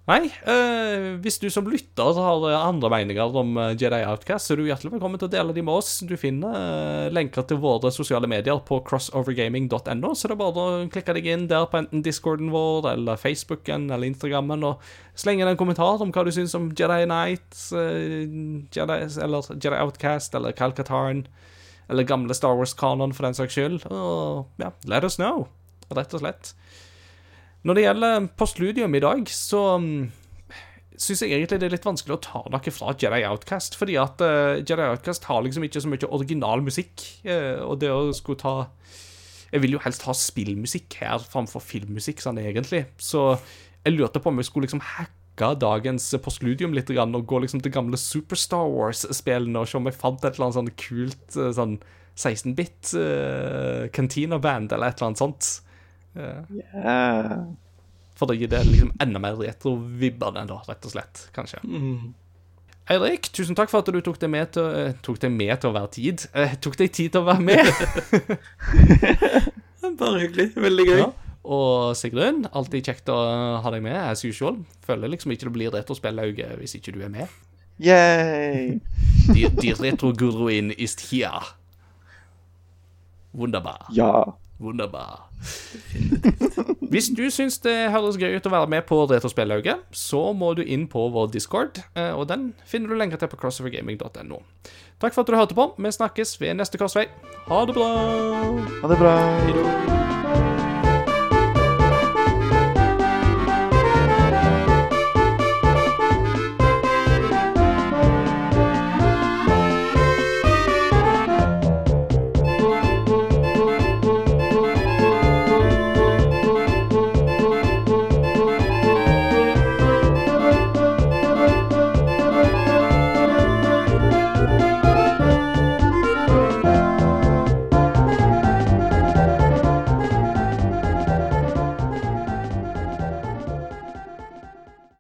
Speaker 3: Nei, eh, hvis du som lytter har andre meninger om eh, Jedi Outcast, så er du hjertelig velkommen til å dele de med oss. Du finner eh, lenker til våre sosiale medier på crossovergaming.no, så det er bare å klikke deg inn der på enten discorden vår eller Facebooken eller Instagrammen og slenge inn en kommentar om hva du syns om Jedi Knight, eh, Jedi, eller Jedi Outcast eller Calcataren, eller gamle Star Wars-kanon for den saks skyld. Og ja, let us know, rett og slett. Når det gjelder postludium i dag, så um, syns jeg egentlig det er litt vanskelig å ta noe fra Jedi Outcast, fordi at uh, Jedi Outcast har liksom ikke så mye original musikk, Uh, og det å skulle ta Jeg vil jo helst ha spillmusikk her framfor filmmusikk, sånn egentlig, så jeg lurte på om jeg skulle liksom hacke dagens postludium litt grann, og gå liksom til gamle Super Star Wars-spillene og se om jeg fant et eller annet sånn kult eh, sånn 16-bit uh, Cantina-band eller et eller annet sånt.
Speaker 5: Yeah.
Speaker 3: for å gi det liksom enda mer retro-vibbene, da, rett og slett. Kanskje. Eirik, tusen takk for at du tok deg med til, eh, tok deg med til å være tid. Eh, tok deg tid til å være med.
Speaker 4: Bare hyggelig. Veldig gøy.
Speaker 3: ja. Og Sigrun, alltid kjekt å ha deg med, as usual. Føler liksom ikke det blir retrospellauge hvis ikke du er med.
Speaker 5: Yay!
Speaker 3: De, de retro-guruin is here. Wunderbar.
Speaker 5: Ja.
Speaker 3: Wunderbar. Hvis du syns det høres gøy ut å være med på Retrospellauget, så må du inn på vår Discord, eh, og den finner du lenger til på crossovergaming.no. Takk for at du hørte på. Vi snakkes ved neste korsvei. Ha det bra!
Speaker 5: Ha det bra.